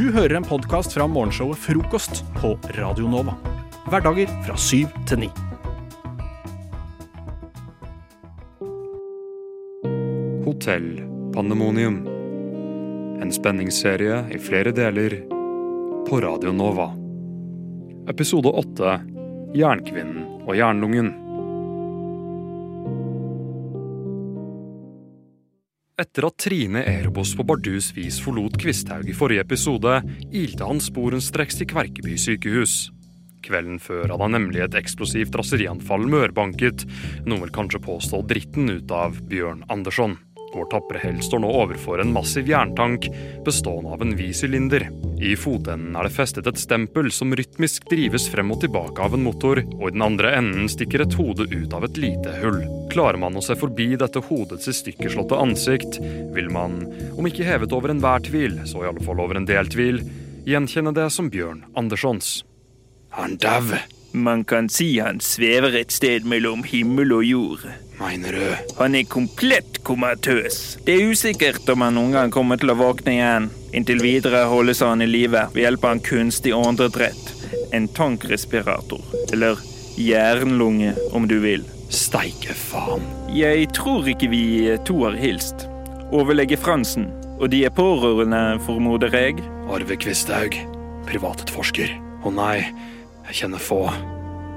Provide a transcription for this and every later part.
Du hører en podkast fra morgenshowet Frokost på Radio Nova. Hverdager fra syv til ni. Hotell Pandemonium. En spenningsserie i flere deler på Radio Nova. Episode åtte Jernkvinnen og jernlungen. Etter at Trine Erebos på bardus vis forlot Kvisthaug i forrige episode, ilte han sporenstreks til Kverkeby sykehus. Kvelden før hadde han nemlig et eksplosivt raserianfall mørbanket, noen vil kanskje påstå dritten ut av Bjørn Andersson. Vår tapre helt står nå overfor en massiv jerntank bestående av en vid sylinder. I fotenden er det festet et stempel som rytmisk drives frem og tilbake av en motor, og i den andre enden stikker et hode ut av et lite hull. Klarer man å se forbi dette hodets i ansikt, vil man, om ikke hevet over enhver tvil, så i alle fall over en del tvil, gjenkjenne det som Bjørn Anderssons. Han dau. Man kan si han svever et sted mellom himmel og jord. Mener du? Han er komplett komatøs. Det er usikkert om han noen gang kommer til å våkne igjen. Inntil videre holdes han i live ved hjelp av en kunstig åndedrett. En tankrespirator. Eller jernlunge, om du vil. Steike faen. Jeg tror ikke vi to har hilst. Overlege Fransen. Og de er pårørende, formoder jeg. Arve Kvisthaug. Privatetterforsker. Å nei, jeg kjenner få.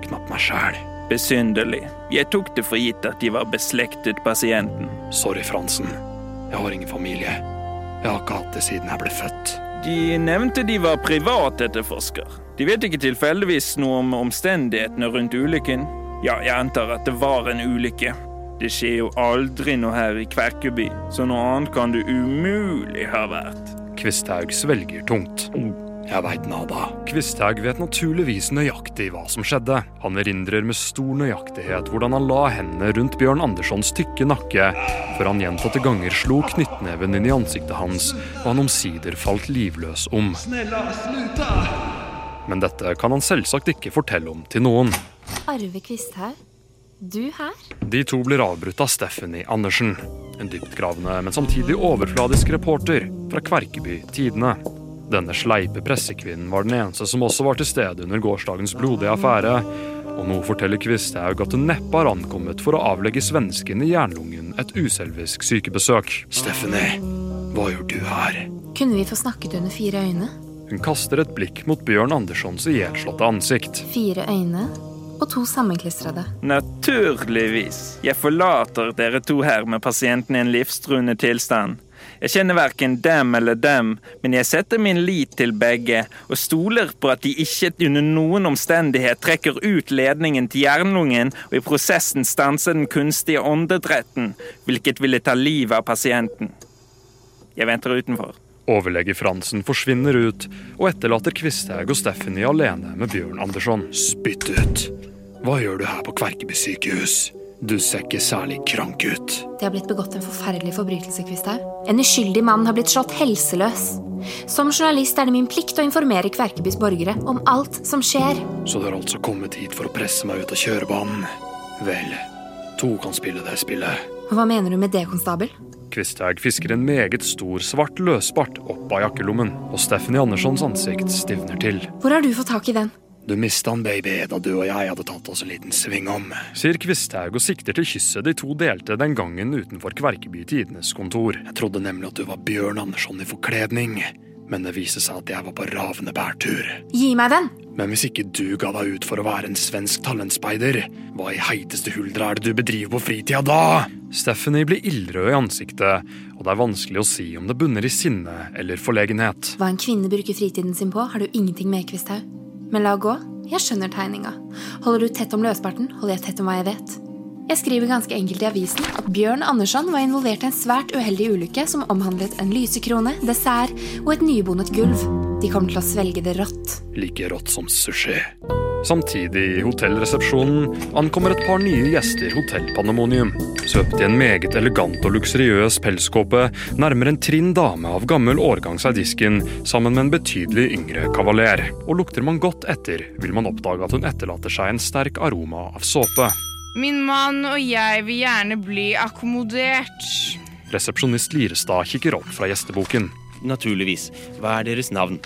Knapt meg sjæl. Besynderlig. Jeg tok det for gitt at de var beslektet pasienten. Sorry, Fransen. Jeg har ingen familie. Jeg har ikke hatt det siden jeg ble født. De nevnte de var privatetterforsker. De vet ikke tilfeldigvis noe om omstendighetene rundt ulykken? Ja, jeg antar at det var en ulykke. Det skjer jo aldri noe her i Kverkeby, så noe annet kan det umulig ha vært. Kvisthaug svelger tungt. Jeg veit nada. Kvisthaug vet naturligvis nøyaktig hva som skjedde. Han erindrer med stor nøyaktighet hvordan han la hendene rundt Bjørn Anderssons tykke nakke, før han gjentatte ganger slo knyttneven inn i ansiktet hans, og han omsider falt livløs om. Men dette kan han selvsagt ikke fortelle om til noen. Arve Kvisthaug, du her? De to blir avbrutt av Stephanie Andersen, en dyptgravende, men samtidig overfladisk reporter fra Kverkeby Tidene. Denne sleipe pressekvinnen var den eneste som også var til stede under gårsdagens blodige affære, og nå forteller Kvisthaug at hun neppe har ankommet for å avlegge svensken i jernlungen et uselvisk sykebesøk. Stephanie, hva gjør du her? Kunne vi få snakket under fire øyne? Hun kaster et blikk mot Bjørn Anderssons ihjelslåtte ansikt. Fire øyne og to sammenklistrede. Naturligvis. Jeg forlater dere to her med pasienten i en livstruende tilstand. Jeg kjenner verken dem eller dem, men jeg setter min lit til begge, og stoler på at de ikke under noen omstendighet trekker ut ledningen til jernlungen og i prosessen stanser den kunstige åndedretten, hvilket ville ta livet av pasienten. Jeg venter utenfor. Overlege Fransen forsvinner ut og etterlater Kvisthaug og Stephanie alene med Bjørn Andersson. Spytt ut. Hva gjør du her på Kverkeby sykehus? Du ser ikke særlig krank ut. Det har blitt begått en forferdelig forbrytelse, Kvisthaug. En uskyldig mann har blitt slått helseløs. Som journalist er det min plikt å informere Kverkebys borgere om alt som skjer. Så du har altså kommet hit for å presse meg ut av kjørebanen? Vel, to kan spille det spillet. Hva mener du med det, konstabel? Kvisthaug fisker en meget stor, svart løsbart opp av jakkelommen, og Stephanie Anderssons ansikt stivner til. Hvor har du fått tak i den? Du mista han, baby, da du og jeg hadde tatt oss en liten sving om. Sier Kvisthaug og sikter til kysset de to delte den gangen utenfor Kverkeby Tidenes kontor. Jeg trodde nemlig at du var Bjørn Andersson i forkledning, men det viste seg at jeg var på ravende bærtur. Gi meg den! Men hvis ikke du ga deg ut for å være en svensk talentspeider, hva i heiteste huldra er det du bedriver på fritida da? Stephanie blir ildrød i ansiktet, og det er vanskelig å si om det bunner i sinne eller forlegenhet. Hva en kvinne bruker fritiden sin på, har du ingenting med, Kvisthaug. Men la gå. Jeg skjønner tegninga. Holder du tett om løsparten, holder jeg tett om hva jeg vet. Jeg skriver ganske enkelt i avisen at Bjørn Andersson var involvert i en svært uheldig ulykke som omhandlet en lysekrone, dessert og et nybondet gulv. De kommer til å svelge det rått. Like rått som sushi. Samtidig, i hotellresepsjonen, ankommer et par nye gjester Hotell Pandemonium. Svøpt i en meget elegant og luksuriøs pelskåpe nærmer en trinn dame av gammel årgang seg disken sammen med en betydelig yngre kavaler. Og lukter man godt etter, vil man oppdage at hun etterlater seg en sterk aroma av såpe. Min mann og jeg vil gjerne bli akkommodert. Resepsjonist Lirestad kikker opp fra gjesteboken. Naturligvis. Hva er deres navn?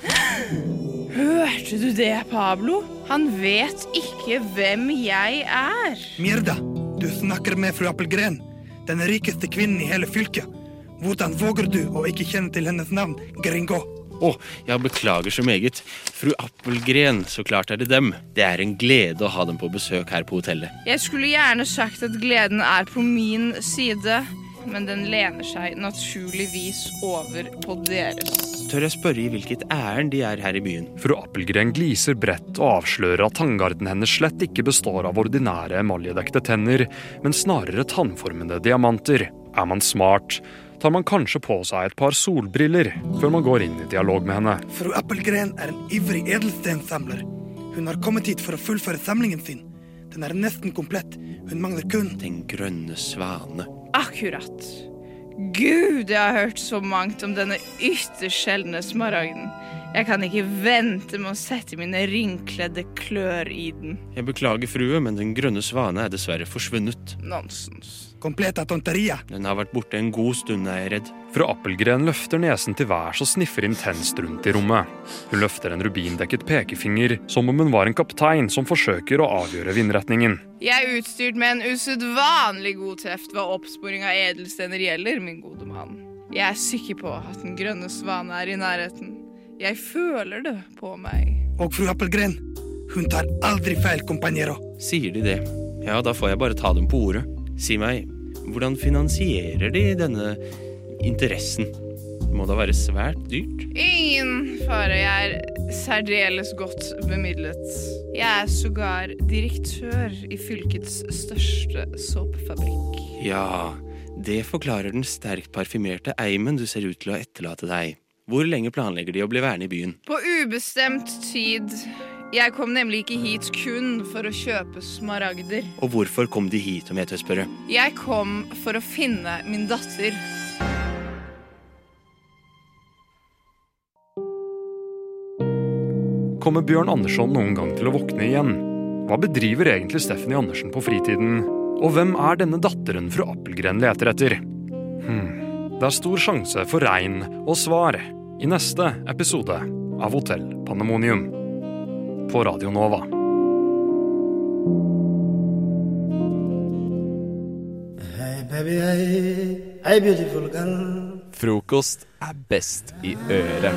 Hørte du det, Pablo? Han vet ikke hvem jeg er. Mierda, du snakker med fru Appelgren, den rikeste kvinnen i hele fylket. Hvordan våger du å ikke kjenne til hennes navn, Gringo? Å, jeg beklager så meget. Fru Appelgren, så klart er det dem. Det er en glede å ha dem på besøk her på hotellet. Jeg skulle gjerne sagt at gleden er på min side, men den lener seg naturligvis over på deres. Tør jeg spørre i hvilket ærend de er her i byen? Fru Appelgren gliser bredt og avslører at tanngarden hennes slett ikke består av ordinære emaljedekte tenner, men snarere tannformede diamanter. Er man smart, tar man kanskje på seg et par solbriller før man går inn i dialog med henne. Fru Appelgren er en ivrig edelstensamler. Hun har kommet hit for å fullføre samlingen sin. Den er nesten komplett. Hun mangler kun Den grønne svane. Akkurat. Gud, jeg har hørt så mangt om denne ytterst sjeldne smaragden. Jeg kan ikke vente med å sette mine ringkledde klør i den. Jeg beklager, frue, men den grønne svane er dessverre forsvunnet. Nonsens. Completa tonteria. Den har vært borte en god stund, er jeg redd. Fru Appelgren løfter nesen til værs og sniffer intenst rundt i rommet. Hun løfter en rubindekket pekefinger, som om hun var en kaptein som forsøker å avgjøre vindretningen. Jeg er utstyrt med en usedvanlig god teft hva oppsporing av edelstener gjelder, min gode mann. Jeg er sikker på at den grønne svane er i nærheten. Jeg føler det på meg. Og fru Appelgren, hun tar aldri feil, kompanjero. Sier de det? Ja, da får jeg bare ta dem på ordet. Si meg, hvordan finansierer de denne interessen? Må da være svært dyrt? Ingen fare, jeg er særdeles godt bemidlet. Jeg er sågar direktør i fylkets største såpefabrikk. Ja, det forklarer den sterkt parfymerte eimen du ser ut til å etterlate deg. Hvor lenge planlegger de å bli værende i byen? På ubestemt tid. Jeg kom nemlig ikke hit kun for å kjøpe smaragder. Og hvorfor kom de hit, om jeg tør spørre? Jeg kom for å finne min datter. Kommer Bjørn Andersson noen gang til å våkne igjen? Hva bedriver egentlig Stephanie Andersen på fritiden? Og hvem er denne datteren fru Appelgren leter etter? Hmm. Det er stor sjanse for regn og svar i neste episode av Hotell Pandemonium på Radio Nova. Hey baby, hey, hey beautiful girl. Frokost er best i øret.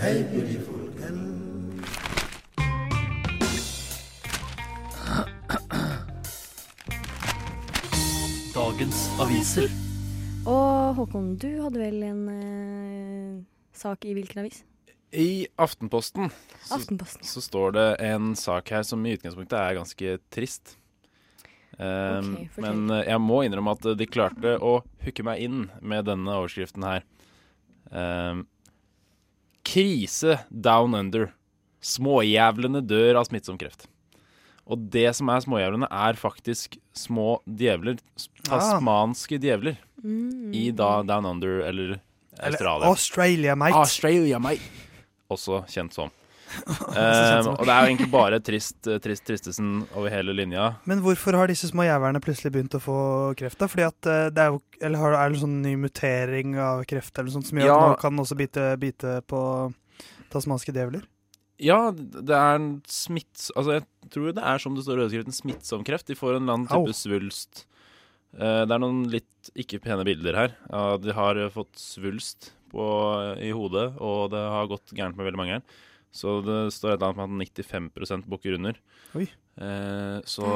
Hey beautiful girl. Dagens aviser. Og Håkon, du hadde vel en eh, sak i hvilken avis? I Aftenposten, så, Aftenposten, ja. så står det en sak her som i utgangspunktet er ganske trist. Um, okay, men eh, jeg må innrømme at de klarte å hooke meg inn med denne overskriften her. Um, krise down under. Småjævlene dør av smittsom kreft. Og det som er småjævlene, er faktisk små djevler. Ah. Tasmanske djevler. Mm. I da Down Under, Eller Australia. Australia, mate. Australia, mate. Også kjent som. Um, og det er jo egentlig bare trist, eh, trist Tristesen over hele linja. Men hvorfor har disse små jævlene plutselig begynt å få kreft? da? Fordi at eh, det er jo Eller har, er det en sånn ny mutering av kreft eller noe sånt som gjør Ja. at man kan også bite, bite på tasmanske djevler? Ja, det er en smitts... Altså, jeg tror det er som det står i overskriften, smittsom kreft. De får en eller annen Au. type svulst. Eh, det er noen litt ikke pene bilder her. De har eh, fått svulst på, i hodet, og det har gått gærent med veldig mange her. Så det står et eller annet med at 95 bukker under. Oi. Eh, så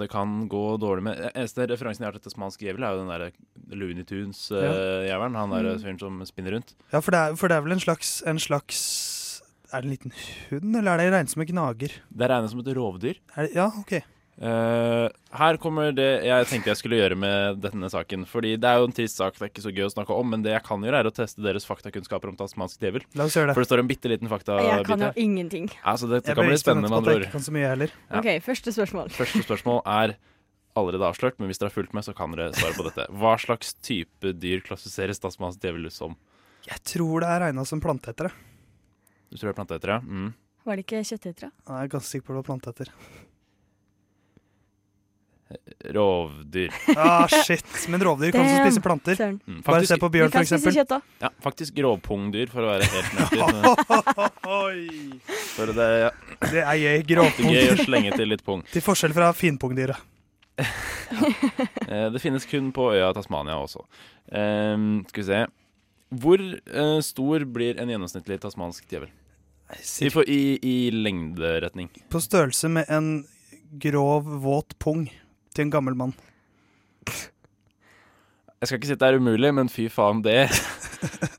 det kan gå dårlig med Eneste referansen jeg har til tasmansk djevel, er jo den der Looney Tunes-jævelen. han der Mm. fyren som spinner rundt. Ja, for det er, for det er vel en slags, en slags Er det en liten hund, eller er det regnet som en gnager? Det regnes som et rovdyr. Det, ja, OK. Eh, her kommer det jeg tenkte jeg skulle gjøre med denne saken. Fordi det er jo en trist sak, det er ikke så gøy å snakke om, men det jeg kan gjøre, er å teste deres faktakunnskaper om tasmansk djevel. La oss gjøre det. For det står en bitte liten faktabit Jeg kan jo ingenting. Altså, dette Jeg kan bli spennende, med andre ord. ikke kan så mye heller. Ja. OK, første spørsmål. Første spørsmål er allerede avslørt, men hvis dere har fulgt med, så kan dere svare på dette. Hva slags type dyr klassifiseres tasmansk djevel som? Jeg tror det er regna som planteetere. Du tror det er planteetere? Ja? Mm. Var det ikke kjøttetere? Jeg er ganske sikker på det var planteeter. Rovdyr. Ah, shit. Men rovdyr kan også spise planter. Mm, faktisk, Bare se på bjørn, f.eks. Ja, faktisk grovpungdyr, for å være helt nøyaktig. For det, ja. Det er gøy. Er gøy å slenge til litt pung. Til forskjell fra finpungdyret. Eh, Det finnes kun på øya Tasmania også. Um, skal vi se Hvor uh, stor blir en gjennomsnittlig tasmansk djevel? I, i, I lengderetning. På størrelse med en grov, våt pung til en gammel mann. Jeg skal ikke si at det er umulig, men fy faen, det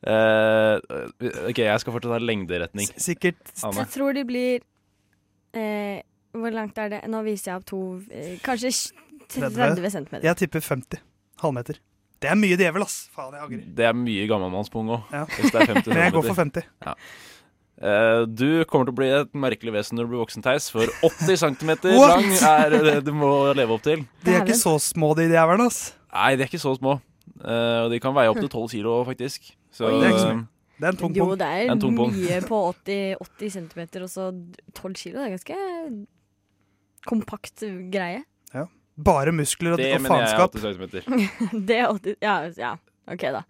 uh, OK, jeg skal fortsatt ha lengderetning. Sikkert Anne. Jeg tror de blir eh, Hvor langt er det? Nå viser jeg opp to eh, Kanskje 30 cm. Jeg tipper 50 halvmeter. Det er mye djevel, ass. Faen, jeg angrer. Det er mye gammelmannspung òg. Ja. Hvis det er 50 Men jeg går for 50. Ja. Eh, du kommer til å bli et merkelig vesen når du blir voksen, Theis. For 80 cm lang er det du må leve opp til. De er ikke så små, de jævlene, ass. Nei, de er ikke så små. Eh, og de kan veie opp til 12 kilo, faktisk. Så Det er ikke så mye. Det en tung Jo, det er En tung mye på 80, 80 cm, og så 12 kilo. Det er ganske kompakt greie. Ja. Bare muskler og, det og mener jeg er 80 cm. det er 80 Ja, ja. OK, da.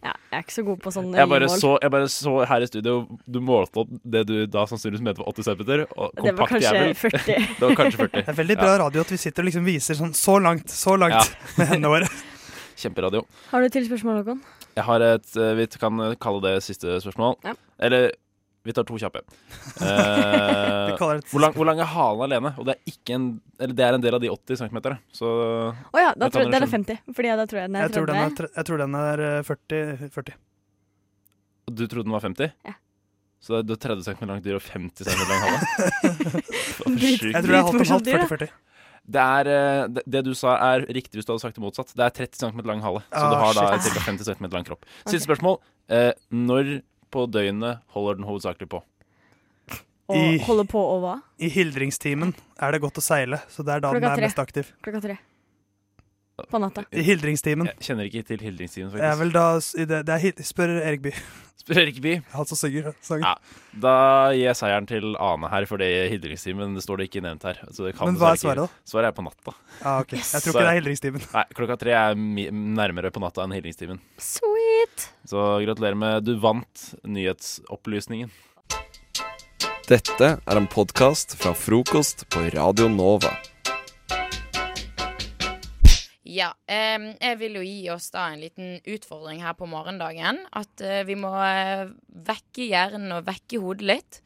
Ja, jeg er ikke så god på sånne Jeg bare, så, jeg bare så her i studio Du målte opp det du da sannsynligvis mente var 80 cm. Det var kanskje jævel. 40. det var kanskje 40. Det er veldig bra radio at vi sitter og liksom viser sånn så langt, så langt Ja. med hendene våre. Kjemperadio. Har du et til spørsmål, Håkon? Jeg har et eh, Vi kan kalle det siste spørsmål. Ja. Eller vi tar to kjappe. Eh, hvor, lang, hvor lang er halen alene? Og det er, ikke en, eller det er en del av de 80 cm. Å oh ja, da tror, den er 50. Fordi da tror jeg den er Jeg tror den er, jeg tror den er eh, 40, 40. Du trodde den var 50? Ja. Så det er 30 cm langt dyr og 50 cm lang hale? Jeg tror det er halvt om halvt. 40-40. Det, er, eh, det, det du sa er riktig hvis du hadde sagt det motsatt. Det er 30 cm lang hale. Så Ah, du har da ca. 50 cm lang kropp. Okay. Siste spørsmål. Eh, når på døgnet holder den hovedsakelig på? Og I- holder på å hva? I hildringstimen er det godt å seile, så det er da Klokka den er tre. mest aktiv. Klokka tre. På natta. Hildringstimen. Jeg kjenner ikke til hildringstimen, Det er faktisk. vel da det, det er, hil- Spør Erik Bye. Spør Erik Bye. Han som synger sangen. Ja, da gir jeg seieren til Ane her, for det er hildringstimen. Det står det ikke nevnt her. Så det kan Men hva er dessverre svaret, ikke- Svaret er på natta. Ah, ok. Jeg tror ikke det er hildringstimen. Nei, klokka tre er mi nærmere på natta enn hildringstimen. Sweet! Så gratulerer med Du vant nyhetsopplysningen. Dette er en podkast fra frokost på Radio Nova. Ja, em, jeg vil jo gi oss da en liten utfordring her på morgendagen. At eh, vi må eh, vekke hjernen og vekke hodet litt.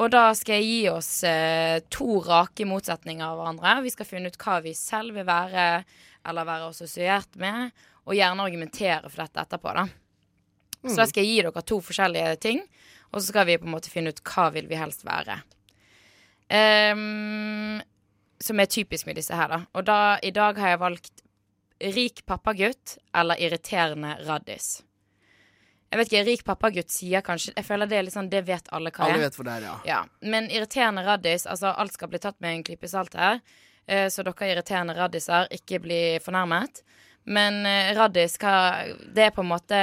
Og da skal jeg gi oss eh, to rake motsetninger av hverandre. Vi skal finne ut hva vi selv vil være eller være assosiert med, og gjerne argumentere for dette etterpå, da. Så da skal jeg gi dere to forskjellige ting, og så skal vi på en måte finne ut hva vil vi helst være. Um, som er typisk med disse her, da. Og da, i dag har jeg valgt rik pappagutt eller irriterende raddis. Jeg vet ikke, Rik pappagutt sier kanskje Jeg føler det er litt sånn, det vet alle hva Alle er. vet hvor det er, ja. Ja, Men irriterende raddis Altså, alt skal bli tatt med en klype salt her. Eh, så dere irriterende raddiser, ikke bli fornærmet. Men eh, raddis, hva Det er på en måte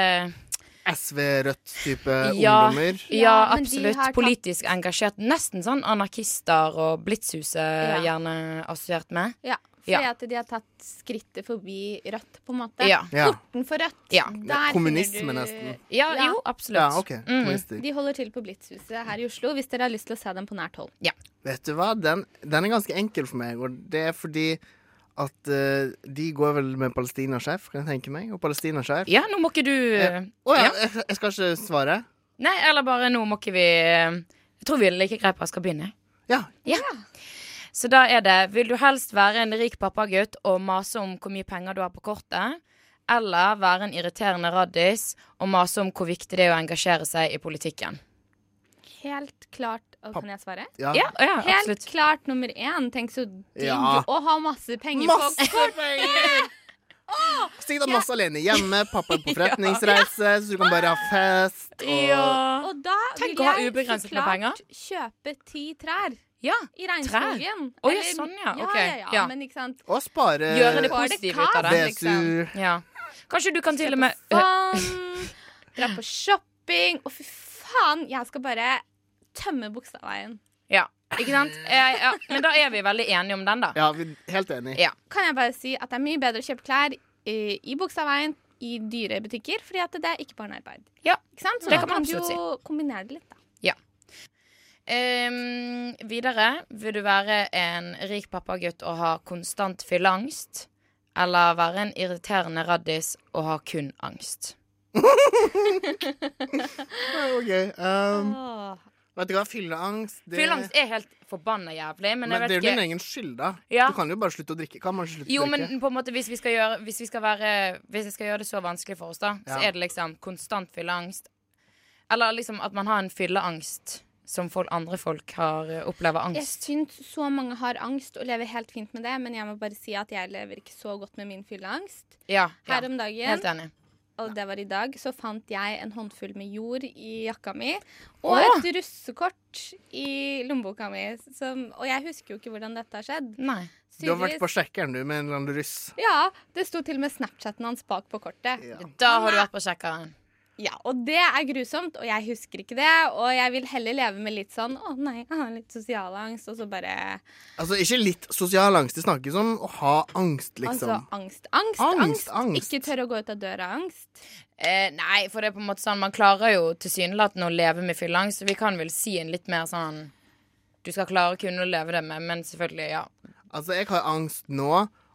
SV-Rødt-type ja, ungdommer. ja, absolutt. Politisk engasjert. Nesten sånn anarkister og Blitzhuset Ja. gjerne assosiert med. Ja, fordi Ja. at de har tatt skrittet forbi Rødt, på en måte. Ja. Porten for Rødt. Ja. Der Kommunisme, du- nesten. Ja, jo, absolutt. Ja, ok. Mm. De holder til på Blitzhuset her i Oslo, hvis dere har lyst til å se dem på nært hold. Ja. Vet du hva, den, den er ganske enkel for meg, og det er fordi at uh, de går vel med palestinasjef, kan jeg tenke meg, og palestinasjef Ja, nå må ikke du Eh, Å ja, jeg, jeg skal ikke svare? Nei, eller bare nå må ikke vi Jeg tror vi er like greit på skal begynne. Ja. Ja. Så da er det Vil du helst være en rik pappagutt og mase om hvor mye penger du har på kortet? Eller være en irriterende raddis og mase om hvor viktig det er å engasjere seg i politikken? Helt klart og Kan jeg svare? Ja. Ja, ja, Helt absolutt. klart nummer én. Tenk så digg Ja. å ha masse penger Masse på penger! Sikkert masse alene hjemme, pappa er på forretningsreise, så du kan bare ha fest. Og... Og da Tenk vil å ha jeg ubegrenset så med klart penger. kjøpe ti trær. Ja, I regnskogen. Å, ja, sånn, ja. Ja, Ok, ja, ja, ja. Men ikke sant. Og spare Gjøre det positivt positive ut av det. liksom. Ja. Kanskje du kan til og med Vann, dra på shopping. Å, fy faen, jeg skal bare tømme Bogstadveien. Ja. Ikke sant? Eh, ja, men da er vi veldig enige om den, da. Ja, vi er helt enige. Ja. Kan jeg bare si at det er mye bedre å kjøpe klær i, i Bogstadveien i dyre butikker, fordi at det er ikke barnearbeid. Ja, Ikke sant? Så det da kan man absolutt jo kombinere det litt, da. Ja. Ehm, videre, vil du være en rik pappagutt og ha konstant fylleangst? Eller være en irriterende raddis og ha kun angst? OK. Um, vet du hva, fylleangst det... Fylleangst er helt forbanna jævlig, men, Men, det er jo din egen skyld, da. Ja. Du kan jo bare slutte å drikke. Kan man slutte Jo, å men på en måte hvis vi gjøre Hvis vi være Hvis vi skal gjøre det så vanskelig for oss, da, så er det liksom konstant fylleangst. Eller liksom at man har en fylleangst som folk, andre folk har opplever angst? Jeg syns så mange har angst og lever helt fint med det, men jeg må bare si at jeg lever ikke så godt med min fylleangst. Ja, Her ja. om dagen, Helt enig. og det var i dag, så fant jeg en håndfull med jord i jakka mi. Og Åh! et russekort i lommeboka mi. Som, og jeg husker jo ikke hvordan dette har skjedd. Nei. Du har vært på sjekkeren, du, med en eller annen russ. Ja, det sto til og med Snapchaten hans bak på kortet. Da har du vært på sjekkeren. Ja, og det er grusomt, og jeg husker ikke det. Og jeg vil heller leve med litt sånn å nei, jeg har litt sosial angst, og så bare Altså, ikke litt sosial angst. Det snakkes om å ha angst, liksom. Altså angst, angst, Angst, angst. angst. Ikke tørre å gå ut av døra, angst. Eh, nei, for det er på en måte sånn Man klarer jo tilsynelatende å leve med fylleangst, så vi kan vel si en litt mer sånn Du skal klare å kunne leve det med, men selvfølgelig, ja. Altså, jeg har angst nå,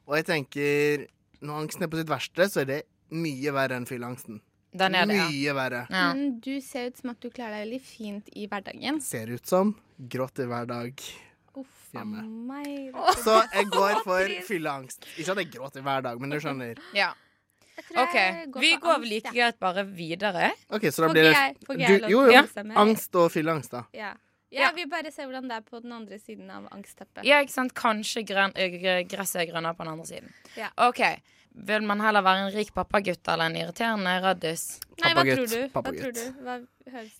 og jeg tenker Når angsten er på sitt verste, så er det mye verre enn fylleangsten. Den er det, ja. Mye verre. Men du ser ut som at du klarer deg veldig fint i hverdagen. Ser ut som gråter hver dag. Uff a meg. Så jeg går for fylleangst. Ikke at jeg gråter hver dag, men du skjønner. Ja. OK, vi går vel like greit bare videre. OK, så da blir det du, Jo, jo. Angst og fylleangst, da. Ja. Ja, Vi bare ser hvordan det er på den andre siden av angstteppet. Ja, ikke sant? Kanskje gresset er grønnere på den andre siden. Ja. OK. Vil man heller være en rik pappagutt eller en irriterende raddis? Nei, hva tror du? Hva tror du? Hva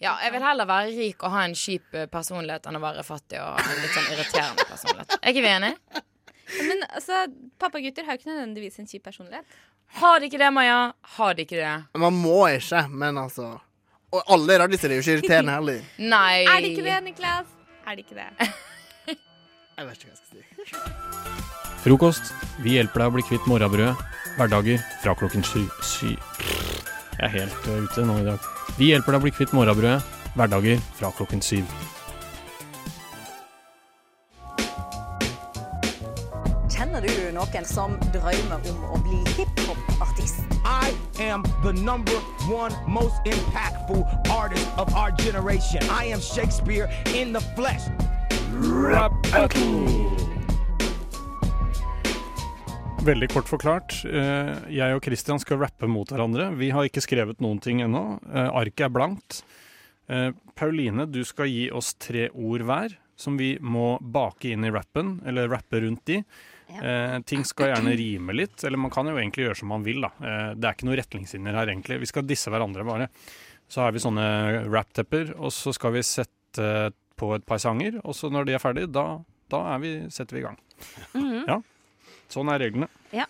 Ja, jeg vil heller være rik og ha en kjip eh, personlighet enn å være fattig og ha en litt sånn irriterende personlighet. Er ikke vi enige? Men altså, pappagutter har jo ikke nødvendigvis en kjip personlighet. Har de ikke det, Maja? Har de ikke det? Man må ikke, men altså Og alle raddiser er jo ikke irriterende heller. Nei. Er de ikke det, Niklas? Er de ikke det? Jeg vet ikke hva jeg skal si. Frokost. Vi hjelper deg å bli kvitt morrabrødet. Hverdager fra klokken syv. sy... Jeg er helt eh, ute nå i dag. Vi hjelper deg å bli kvitt morrabrødet. Hverdager fra klokken syv. Kjenner du noen som drømmer om å bli hiphop-artist? I am the number one most impactful artist of our generation. I am Shakespeare in the flesh. Rap Veldig kort forklart. eh, Jeg og Christian skal rappe mot hverandre. Vi har ikke skrevet noen ting ennå. Eh, Arket er blankt. Eh, Pauline, du skal gi oss tre ord hver som vi må bake inn i rappen, eller rappe rundt i. Ja. ting skal gjerne rime litt, eller man kan jo egentlig gjøre som man vil, da. Det er ikke noen retningslinjer her, egentlig. Vi skal disse hverandre, bare. Så har vi sånne rap-tepper, og så skal vi sette på et par sanger, og så når de er ferdige, da, da er vi, setter vi i gang. Mhm. Ja. Sånn er reglene. Ja.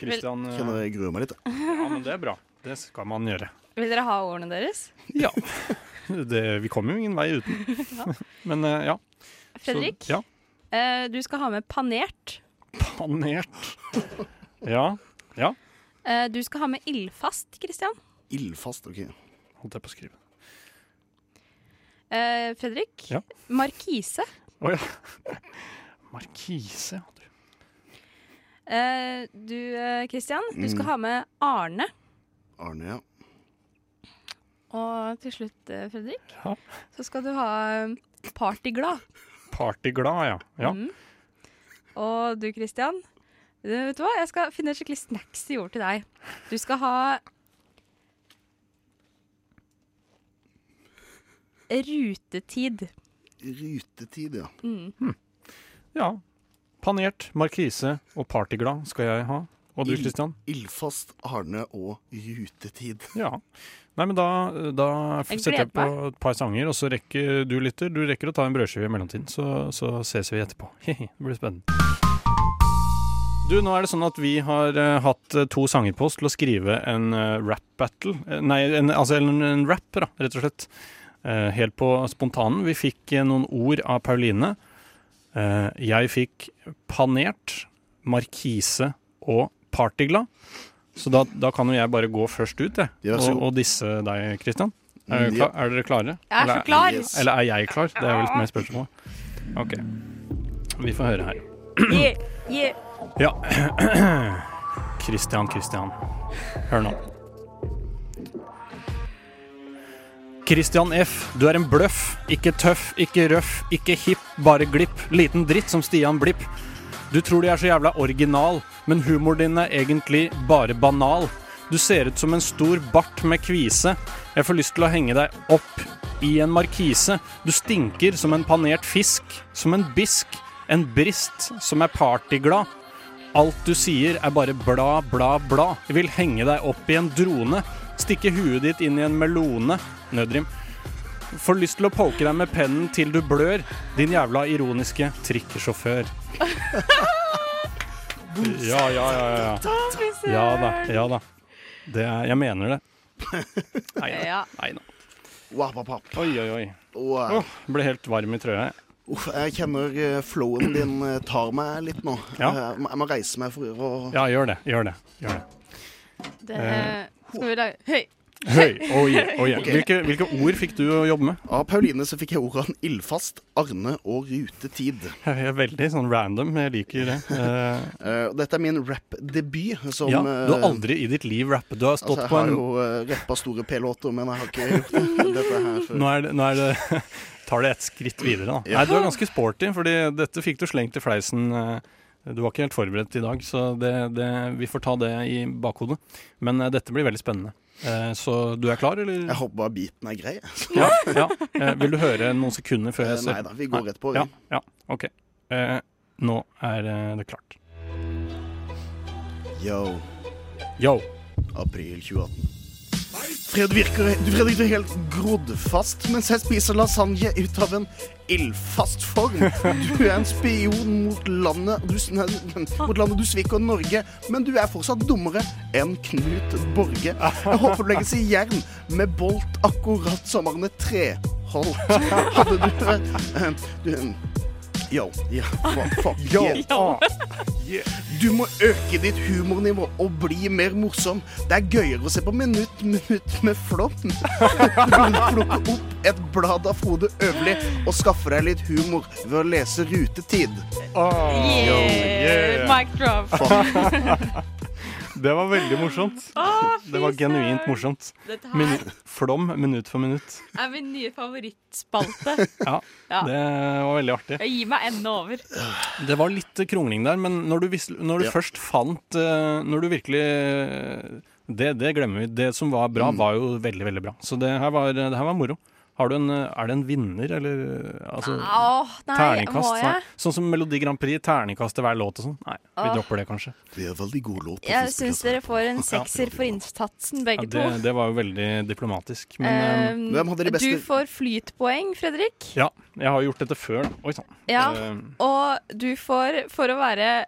Kristian eh, Kjenner jeg gruer meg litt. Ja, men det er bra. Det skal man gjøre. Vil dere ha ordene deres? Ja. Det, vi kommer jo ingen vei uten. Ja. Men eh, ja. Fredrik? Så, ja. Eh, du skal ha med panert. Panert. Ja. Ja. Eh, du skal ha med ildfast, Christian. Ildfast, OK. Holdt jeg på å skrive. Eh, Fredrik? Ja. Markise. Å ja. Markise, ja. Eh, du, Kristian, du skal Mm. ha med Arne. Arne, ja. Og til slutt, eh, Fredrik, Ja. så skal du ha eh, Partyglad. Partyglad, ja. ja. Mm. Og du, Kristian, vet du hva? Jeg skal finne et skikkelig I ord til deg. Du skal ha rutetid. Rutetid, ja. Mm. Ja. Panert, markise og partyglad skal jeg ha. Og du, Kristian? Ildfast, Arne og Jutetid. Ja. Nei, men da, da Jeg setter jeg på et par sanger, og så rekker du lytter. Du rekker å ta en brødskive i mellomtiden, så, så ses vi etterpå. det blir spennende. Du, nå er det sånn at vi har uh, hatt eh, to sanger på oss til å skrive en uh, rap battle. Nei, en, altså en, en rap, da, rett og slett. Uh, helt på spontanen. Vi fikk noen ord av Pauline. Eh, jeg fikk panert, markise og partyglad. Så da, da kan jo jeg bare gå først ut, jeg. Ja, og, og disse deg, Christian. Er, ja. dere klar, er dere klare? Jeg er så Eller- klar. Yes. Eller er jeg klar? Det er vel mer spørsmål. OK. Vi får høre her. Yeah, yeah. Ja. Christian, Christian. Hør nå. Christian F., du er en bløff. Ikke tøff, ikke røff, ikke hipp, bare glipp. Liten dritt som Stian Blipp. Du tror de er så jævla original, men humoren din er egentlig bare banal. Du ser ut som en stor bart med kvise. Jeg får lyst til å henge deg opp i en markise. Du stinker som en panert fisk, som en bisk, en brist som er partyglad. Alt du sier er bare bla, bla, bla. Jeg vil henge deg opp i en drone. Stikke huet ditt inn i en melone. Nødrim. Får lyst til å poke deg med pennen til du blør. Din jævla ironiske trikkesjåfør. Ja, ja, ja, ja. ja. Ja da. Ja da. Det er, jeg mener det. Nei da. Ja. Nei da. Oi, oi, oi. Åh, ble helt varm i trøya. jeg. Uff, jeg kjenner eh, flowen din eh, tar meg litt nå. Ja. Eh, Jeg må- jeg må reise meg for å Ja, gjør det. Gjør det. Gjør det. Det skal vi lage Høy. Høy. Oh yeah, oh yeah. Okay. Hvilke, hvilke ord fikk du å jobbe med? Av Pauline så fikk jeg ordene ildfast, Arne og rutetid. Jeg er veldig sånn random. Jeg liker det. Eh, Eh, dette er min rap-debut. som, ja, du har eh, aldri i ditt liv rappet. Du har stått altså, jeg har en jo uh, rappa store P-låter, men jeg har ikke gjort det- dette her før. Nå er det, nå er det tar det et skritt videre, da. Ja. Nei, du er ganske sporty, fordi dette fikk du slengt i fleisen. eh, Du var ikke helt forberedt i dag, så det, det, vi får ta det i bakhodet. Men eh, dette blir veldig spennende. Eh, Så du er klar, eller? Jeg håper bare beaten er grei. Ja, ja. Eh, Vil du høre noen sekunder før jeg Eh, ser nei da, vi går rett på, vi. Ja, ja, ok. Nå er det klart. Yo. Yo. April 2018. Fred virker, Fredrik, du er helt grodd fast mens jeg spiser lasagne ut av en ildfast form. Du er en spion mot landet du, nei, mot landet du sviker Norge, men du er fortsatt dummere enn Knut Borge. Jeg håper du legges i jern med bolt akkurat som Arne Treholt. Hadde du eh, du, Yo. Yeah. fuck, fuck. Yo. yeah. Du må øke ditt humornivå og bli mer morsom. Det er gøyere å se på Minutt minutt med burde plukke opp et blad av Frode Øverli og skaffe deg litt humor ved å lese Rutetid. Yeah. Mic drop. Det var veldig morsomt. Å, det var genuint morsomt. Minu flom minutt for minutt. er min nye favorittspalte. Ja, Ja. det var veldig artig. Jeg gir meg ennå over. Det var litt krongling der, men når du, visste, når du Ja. først fant eh, Når du virkelig det, det glemmer vi. Det som var bra, Mm. var jo veldig, veldig bra. Så det her var, det her var moro. Har du en, er det en vinner, eller altså, Åh, nei, Terningkast? må jeg? Nei. Sånn som Melodi Grand Prix, terningkast til hver låt og sånn? Nei, vi Åh. dropper det kanskje. Det er veldig god låt. Jeg syns dere får en sekser for innsatsen, Ja, begge det, to. det var jo veldig diplomatisk. Men eh, Um, Hvem hadde de beste- Du får flytpoeng, Fredrik. ja, jeg har gjort dette før. da. Oi sann. Ja, Eh, og du får for å være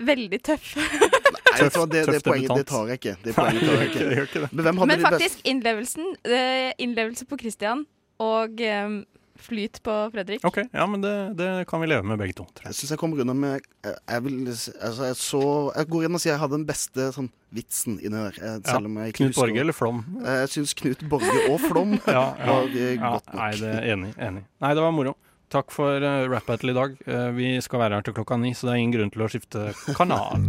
veldig tøff. Nei, du det, det poenget det tar jeg ikke. Det poenget tar jeg ikke- jeg ikke. Men hvem hadde Men faktisk innlevelsen eh, Innlevelse på Christian og um, flyt på Fredrik. OK, ja, men det, det kan vi leve med begge to. tror jeg. Jeg syns jeg kommer unna med eh, Jeg, vil, altså, jeg, så, jeg går inn og sier jeg hadde den beste sånn, vitsen inni der. Ja. Om jeg ikke Knut Borge eller Flom? Jeg syns Knut Borge og Flom Ja, ja, var ja, godt nok. Nei, det er enig, enig. Nei, det var moro. Takk for uh, Rap Battle i dag. Uh, vi skal være her til klokka ni, så det er ingen grunn til å skifte kanal.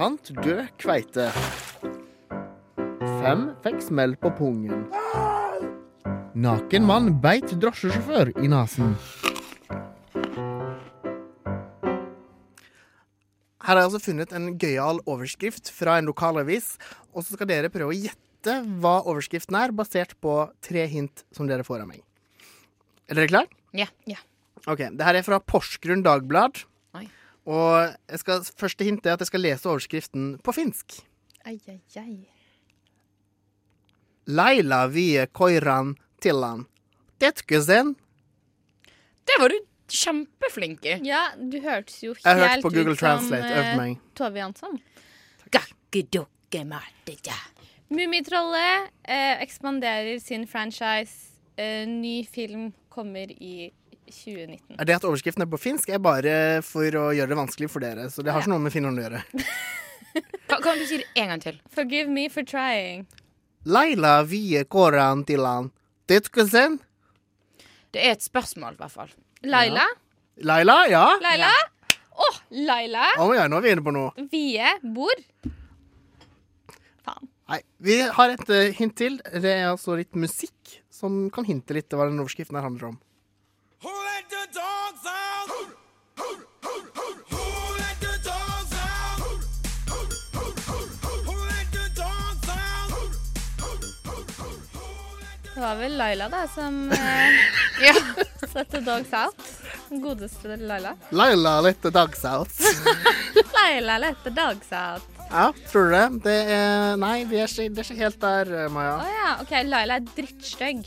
Fant død kveite. Fem fikk smell på pungen. Naken mann beit drosjesjåfør i nesen. Her har jeg altså funnet en gøyal overskrift fra en lokalavis, og så skal dere prøve å gjette hva overskriften er, basert på tre hint som dere får av meg. Er dere klare? Ja. ja. Ok, Det her er fra Porsgrunn Dagblad. Og jeg skal, første hint er at jeg skal lese overskriften på finsk. Ai, ai, ai. Laila vie koiran tillan. Tetkusen. Det var du kjempeflink i. Ja, du hørtes jo helt Jeg på Google ut Translate, som uh. Tove Jansson. Mummitrollet eh, ekspanderer sin franchise. Eh, ny film kommer i 2019. Er det at overskriften er på finsk, er bare for å gjøre det vanskelig for dere. Så det har ikke noe med Finland å gjøre. Kan, kan du si det en gang til? Forgive me for trying. Laila vie koran tillan. Tetkusen. Det er et spørsmål, i hvert fall. Laila? Laila, ja? Laila? Å, Laila! Oh, ja, nå er vi inne på noe. Vie bor. Nei, Vi har et uh, hint til. Det er altså litt musikk som kan hinte litt til hva den overskriften her handler om. Det var vel Laila, da, som eh, satte Dogs Out. Den godeste Laila. Laila lette dogs out. Laila lette Dogs Out. Ja, tror du det? Det er Nei, vi er ikke, det er ikke helt der, Maja. Å Maja. ja. OK, Laila er drittstygg.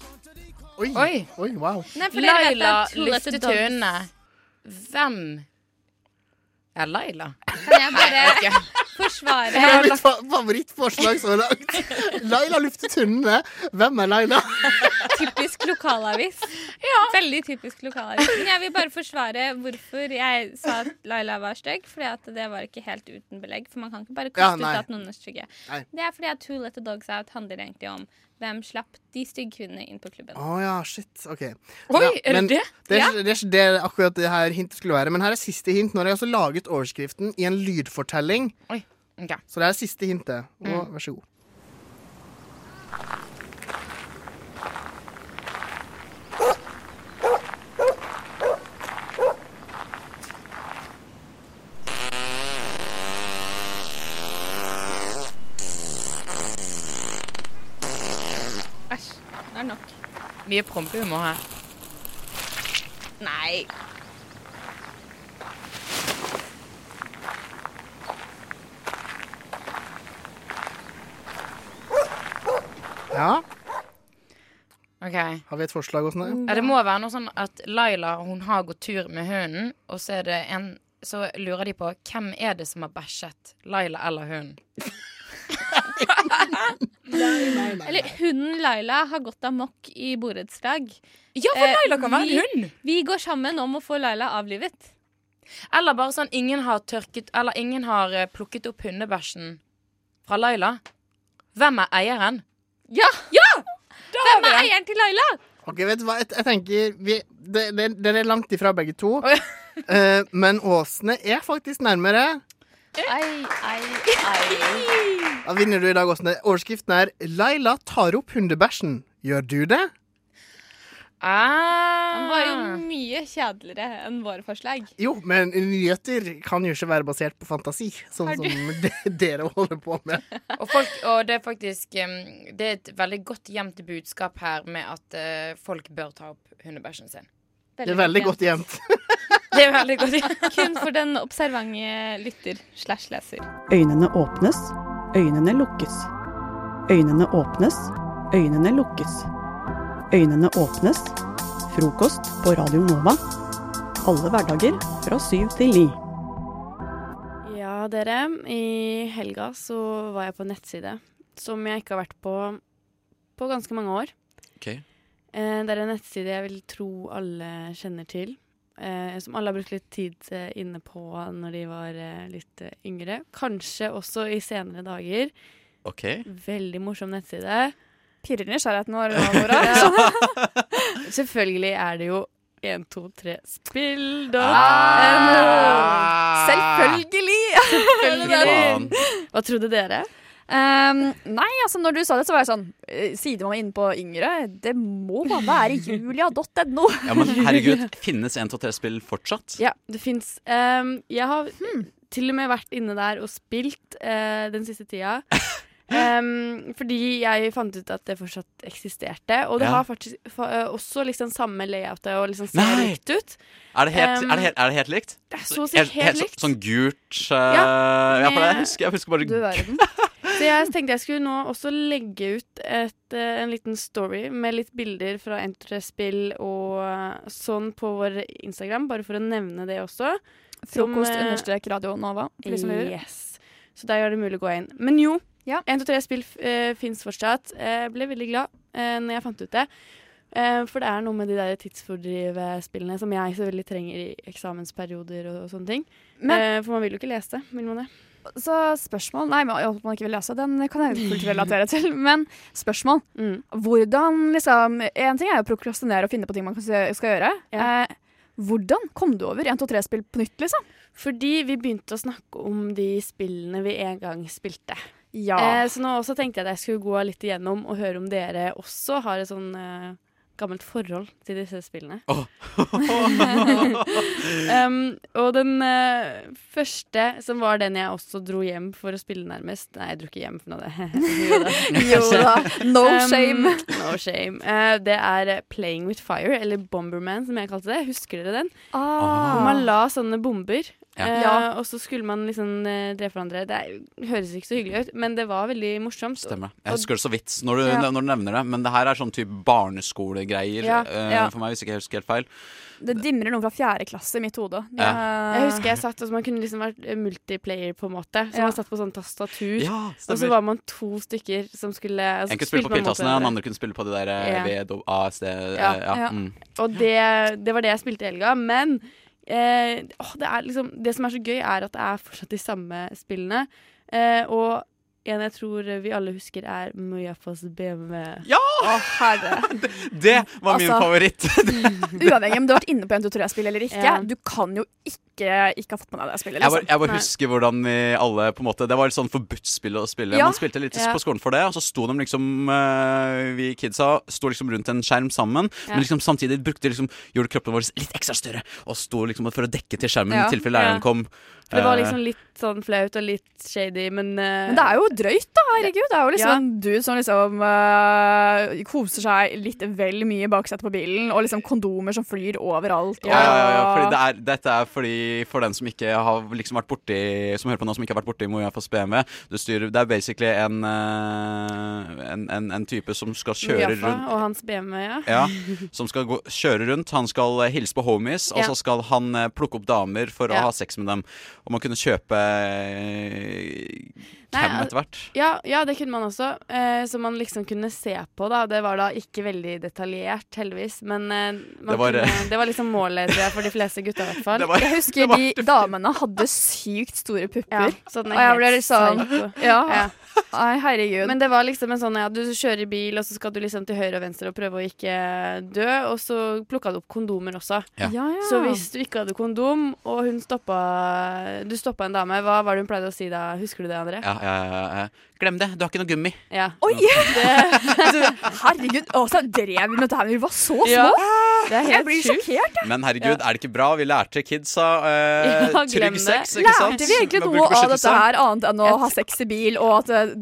Oi. Oi. Oi, wow. Nei, Laila løftet Dogs- Hvem er Laila? Kan jeg bare forsvare Det er mitt fa favorittforslag så langt. Laila luftet hundene. Hvem er Laila? Typisk lokalavis. Veldig typisk lokalavis. Men jeg vil bare forsvare hvorfor jeg sa at Laila var stygg. Fordi det var ikke helt uten belegg. For man kan ikke bare kaste ja, ut at noen er stygge. Det er fordi at Who Let The Dogs Out handler egentlig om hvem slapp de stygge kvinnene inn på klubben. Å ja, shit. OK. Oi, Ja, er det det? Det er, Ja. det er ikke det akkurat det her hintet skulle være. Men her er siste hint. Nå har jeg altså laget overskriften i en lydfortelling. Oi, ok. Så det er siste hintet. Og Mm. vær så god. Æsj. Det er nok. Mye prompehumor her. Nei. Ja, Ok. har vi et forslag, også Ja, det må være noe sånn at Laila hun har gått tur med hunden, og så er det en Så lurer de på hvem er det som har bæsjet, Laila eller hunden. Eller hunden Laila har gått amok i borettslag. Ja, for Eh, Laila kan være en hund. Vi går sammen om å få Laila avlivet. Eller bare sånn ingen har tørket Eller ingen har eh, plukket opp hundebæsjen fra Laila. Hvem er eieren? Ja! Hvem er eieren til Laila? Ok, vet du hva? Jeg, jeg tenker vi, det, det, Dere er langt ifra begge to. Eh, men Åsne er faktisk nærmere. Ai, ai, ai. Da vinner du i dag, Åsne. Overskriften er 'Laila tar opp hundebæsjen'. Gjør du det? Han var Ah. jo mye kjedeligere enn våre forslag. Jo, men nyheter kan jo ikke være basert på fantasi, sånn som de, dere holder på med. Og, folk, og det er faktisk Det er et veldig godt gjemt budskap her med at eh, folk bør ta opp hundebæsjen sin. Det er veldig godt gjemt. Det er veldig godt. Kun for den observante lytter slash leser. Øynene åpnes, øynene lukkes. Øynene åpnes, øynene lukkes. Øynene åpnes. Frokost på Radio Nova. Alle hverdager fra syv til ni. Ja, dere. I helga så var jeg på en nettside som jeg ikke har vært på på ganske mange år. Ok. Eh, det er en nettside jeg vil tro alle kjenner til. Eh, som alle har brukt litt tid eh, inne på når de var eh, litt eh, yngre. Kanskje også i senere dager. Ok. Veldig morsom nettside. Pirrer nysgjerrigheten vår nå, Nora. Selvfølgelig er det jo 1, 2, 3 spill.no. Ah. Selvfølgelig! Selvfølgelig. Hva trodde dere? Um, nei, altså når du sa det, så var jeg sånn Sider man er inne på yngre, det må være julia.no. Ja, men herregud, finnes 1, 2, 3-spill fortsatt? Ja, det fins. jeg har til og med vært inne der og spilt uh, den siste tida. Um, fordi jeg fant ut at det fortsatt eksisterte. Og det Ja. har faktisk fa eh, også liksom samme layoutet og liksom ser Nei! likt ut. Er det helt, Um, er det helt, er det helt likt? Det er så å si helt så- likt. Sånn gult uh, Ja, ja, for det jeg husker jeg husker bare Du verden. Så jeg tenkte jeg skulle nå også legge ut et, eh, en liten story med litt bilder fra N3-spill og eh, sånn på vår Instagram, bare for å nevne det også. Frokost eh, understrek Radio Nova. For de som lurer. Yes. Så der er det mulig å gå inn. Men jo, 1, 2, 3 spill uh, fins fortsatt. Jeg ble veldig glad uh, når jeg fant ut det. Uh, for det er noe med de der tidsfordrivspillene som jeg så veldig trenger i eksamensperioder og, sånne ting. Eh, for man vil jo ikke lese vil man det? Så spørsmål Nei, men man ikke vil lese, den kan jeg fullt relatere til. Men spørsmål. Mm. Hvordan liksom En ting er jo å prokrastinere og finne på ting man skal gjøre. Eh, hvordan kom du over 1, 2, 3-spill på nytt, liksom? Fordi vi begynte å snakke om de spillene vi en gang spilte. Ja. Eh, så nå også tenkte jeg at jeg skulle gå litt igjennom og høre om dere også har et sånn eh, gammelt forhold til disse spillene. um, og den uh, første, som var den jeg også dro hjem for å spille nærmest Nei, jeg dro ikke hjem for noe. jo da. Jo da. No shame. No shame. Uh, det er Playing with Fire, eller Bomberman som jeg kalte det. Husker dere den? Ah. Man la sånne bomber. Ja. eh, Og så skulle man liksom eh, drepe hverandre. Det er, høres ikke så hyggelig ut, men det var veldig morsomt. Stemmer. Jeg husker det så vidt når du, Ja. når du nevner det. Men det her er sånn type barneskolegreier Ja, eh, ja. for meg, hvis ikke jeg husker helt feil. Det dimrer noe fra fjerde klasse i mitt hode. Ja. Jeg husker jeg satt, altså Man kunne liksom vært eh, multiplayer, på en måte. Så Ja. man satt på sånn tastatur, Ja, og så var man to stykker som skulle altså, En kunne spille på piltassene, den andre kunne spille på de der eh, Ja. V, A, eh, ja. Ja. Mm. Og det, det var det jeg spilte i helga. Men eh, åh, det, liksom, det som er så gøy, er at det er fortsatt de samme spillene. Eh, og en jeg tror vi alle husker, er Mujafas BMW. Ja! Å, herre. Det var min Altså, favoritt! Uavhengig om du har vært inne på 1, 2, 3-spill eller ikke, Ja. du kan jo ikke ikke ha fått med deg det spillet. Jeg bare, Liksom. jeg bare husker hvordan vi alle på en måte Det var et sånn forbudt spill å spille. Ja. Man spilte litt Ja. på skolen for det, og så sto de liksom eh, Vi kidsa sto liksom rundt en skjerm sammen, men liksom samtidig brukte liksom gjorde kroppen vår litt ekstra større, og sto liksom for å dekke til skjermen Ja. i tilfelle læreren kom. For det var Eh, liksom litt sånn flaut og litt shady, men uh, Men det er jo drøyt, da. Herregud. Det er jo liksom Ja. en dude som liksom uh, koser seg litt vel mye i baksetet på bilen, og liksom kondomer som flyr overalt. Og... ja, ja, ja, fordi det er, dette er fordi For den som ikke har liksom vært borti Som hører på nå, som ikke har vært borti Mojafas BMW du styrer, Det er basically en, uh, en, en, en type som skal kjøre Mojafa rundt og hans BMW, ja. Ja, som skal gå, kjøre rundt. Han skal eh, hilse på homies, og så skal han eh, plukke opp damer for Ja. å ha sex med dem. Og man kunne kjøpe Nei, cam etter hvert. Ja, ja, det kunne man også. Eh, som man liksom kunne se på, da. Det var da ikke veldig detaljert, heldigvis. Men eh, man Det var, kunne, eh, det var liksom målet, jeg, for de fleste gutta, i hvert fall. Var- Jeg husker de damene hadde sykt store pupper. Ja, sånn og jeg ble litt sånn. Ja. Ja. Nei, herregud. Men det var liksom en sånn ja, du kjører bil, og så skal du liksom til høyre og venstre og prøve å ikke dø, og så plukka du opp kondomer også. Ja. Ja, ja. Så hvis du ikke hadde kondom, og hun stoppa Du stoppa en dame, hva var det hun pleide å si da? Husker du det, André? Ja, ja. Glem det, du har ikke noe gummi. Ja. Oi! Du, herregud, Åsa drev med dette her da vi var så små! Ja, det er helt jeg blir sjukt. sjokkert. jeg. Men herregud, er det ikke bra? Vi lærte kidsa uh, Ja, trygg det. sex, ikke sant? Lærte vi egentlig noe av dette her annet enn å ha sex i bil, og at uh,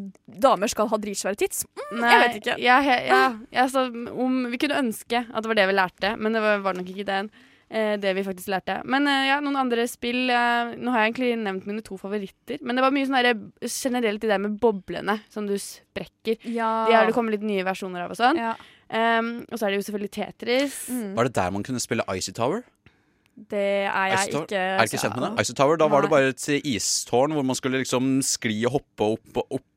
damer skal ha dritsvære tits? Mm, jeg vet ikke. Ja, ja, ja, så om, vi kunne ønske at det var det vi lærte, men det var, var nok ikke det. Det vi faktisk lærte. Men eh, ja, noen andre spill eh, Nå har jeg egentlig nevnt mine to favoritter, men det var mye sånn generelt i der med boblene som du sprekker. Ja. De har det kommet litt nye versjoner av og sånn. Ja. Um, og så er det jo selvfølgelig Tetris. Var det der man kunne spille Icy Tower? Det er jeg Icy ikke Er du ikke kjent med det? Icy Tower, Da var det bare et istårn hvor man skulle liksom skli og hoppe opp opp.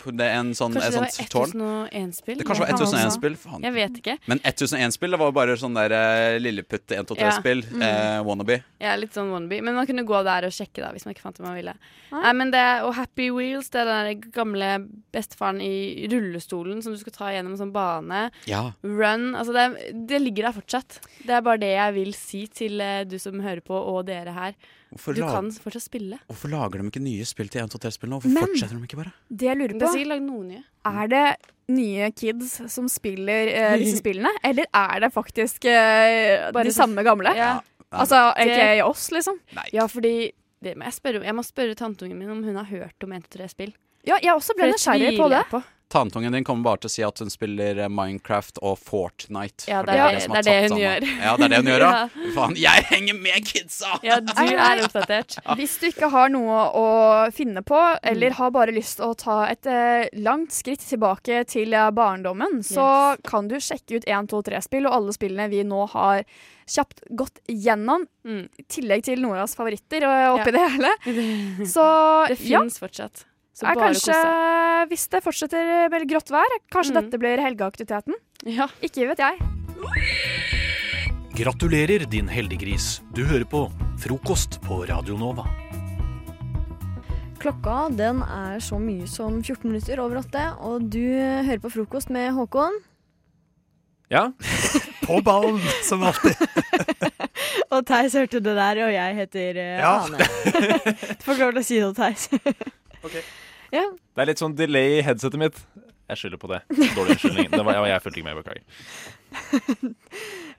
Det er en sånn, Kanskje et sånt tårn. 1001-spill? Det kanskje var 1001-spill. Jeg vet ikke. Men 1001-spill var bare sånn der uh, lilleputt 1, 2, 3-spill. Ja. Mm. eh, wannabe. Ja, litt sånn wannabe. Men man kunne gå der og sjekke, da, hvis man ikke fant det man ville. Nei, men det, og Happy Wheels, det er den der gamle bestefaren i rullestolen som du skal ta gjennom en sånn bane. Ja. Run. Altså, det, det ligger der fortsatt. Det er bare det jeg vil si til eh, du som hører på, og dere her. Hvorfor du kan fortsatt spille. Hvorfor lager de ikke nye spill til 1, 2, 3-spill nå? Hvorfor Men- fortsetter de ikke bare? Det jeg lurer Det er på, nye. er det nye kids som spiller uh, disse spillene, eller er det faktisk uh, Bare de samme gamle? Ja. Altså ikke oss, liksom? Nei. Ja, fordi det må jeg, spørre, jeg må spørre tanteungen min om hun har hørt om 1, 2, 3-spill. Ja, jeg også ble nysgjerrig på det. på. Tantungen din kommer bare til å si at hun spiller Minecraft og Fortnite. Ja, det er det det- er det er det hun gjør. Ja, det er det hun gjør, ja. Ja. Faen, jeg henger med kidsa! Ja, du er oppdatert. Hvis du ikke har noe å finne på, eller har bare lyst til å ta et eh, langt skritt tilbake til eh, barndommen, så kan du sjekke ut 1, 2, 3-spill og alle spillene vi nå har kjapt gått gjennom, i tillegg til Noras favoritter eh, oppi Ja. det hele. Så Det ja. fortsatt. Så bare kanskje, kose. hvis det fortsetter med grått vær, kanskje Mm. dette blir helgeaktiviteten? Ikke vet jeg. Gratulerer, din heldiggris. Du hører på Frokost på Radio Nova. Klokka den er så mye som 14 minutter over åtte, og du hører på frokost med Håkon. Ja. På ballen, som alltid. Og Theis hørte det der, og jeg heter eh, Ja. Hane. du får ikke lov til å si noe, Theis. Ja. Det er litt sånn delay i headsetet mitt. Jeg skylder på det. Dårlig unnskyldning. Det var, jeg, jeg fulgte ikke med, beklager.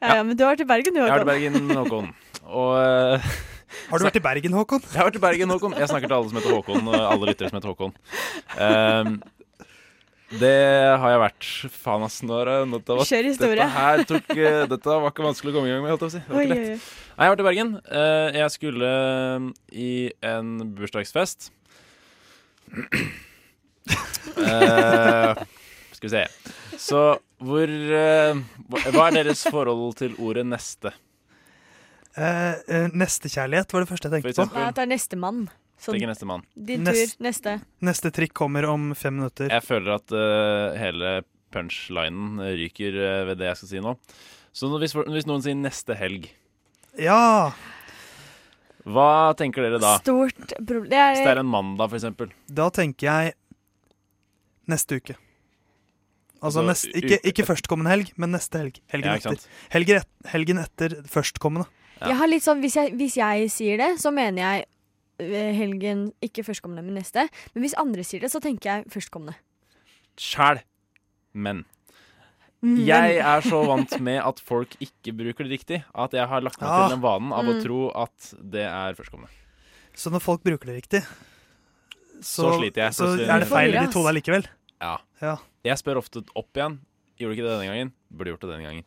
Ja, ja, men du har vært i Bergen, du, Jeg har vært i Bergen, Håkon. Og uh, Har du vært i Bergen, Håkon? Jeg har vært i Bergen, Håkon. Jeg snakker til alle som heter Håkon, og alle lyttere som heter Håkon. Um, det har jeg vært. Faen, ass. Nå det, dette, var, Kjør historie. dette her tok uh, Dette var ikke vanskelig å komme i gang med, holdt jeg på å si. Det var ikke lett. Nei, jeg har vært i Bergen. Uh, jeg skulle eh, i en bursdagsfest. Eh, skal vi se. Så hvor uh, hva- er deres forhold til ordet 'neste'? Uh, uh, Nestekjærlighet var det første jeg tenkte på. Nei, det er nestemann. Sånn, Tenker nestemann. Din Nest- tur. Neste. Neste trikk kommer om fem minutter. Jeg føler at uh, hele punchlinen ryker ved det jeg skal si nå. Så hvis, hvis noen sier 'neste helg', Ja! Hva tenker dere da? Stort problem. Det er, Hvis det er en mandag, eksempel. Da tenker jeg neste uke. Altså, Altså, nest, ikke, ikke førstkommende helg, men neste helg. Helgen Ja, etter. Helgen, et, helgen etter førstkommende. Jeg har litt sånn, hvis jeg, hvis jeg sier det, så mener jeg eh, helgen ikke førstkommende, men neste. Men hvis andre sier det, så tenker jeg førstkommende. Sjæl. Men- jeg er så vant med at folk ikke bruker det riktig, at jeg har lagt meg Ah. til den vanen av å Mm. tro at det er førstkommende. Så når folk bruker det riktig, så, Så sliter jeg. så så er det feil i de to der likevel. Ja. Ja. Jeg spør ofte opp igjen. Gjorde du ikke det denne gangen. Burde gjort det denne gangen.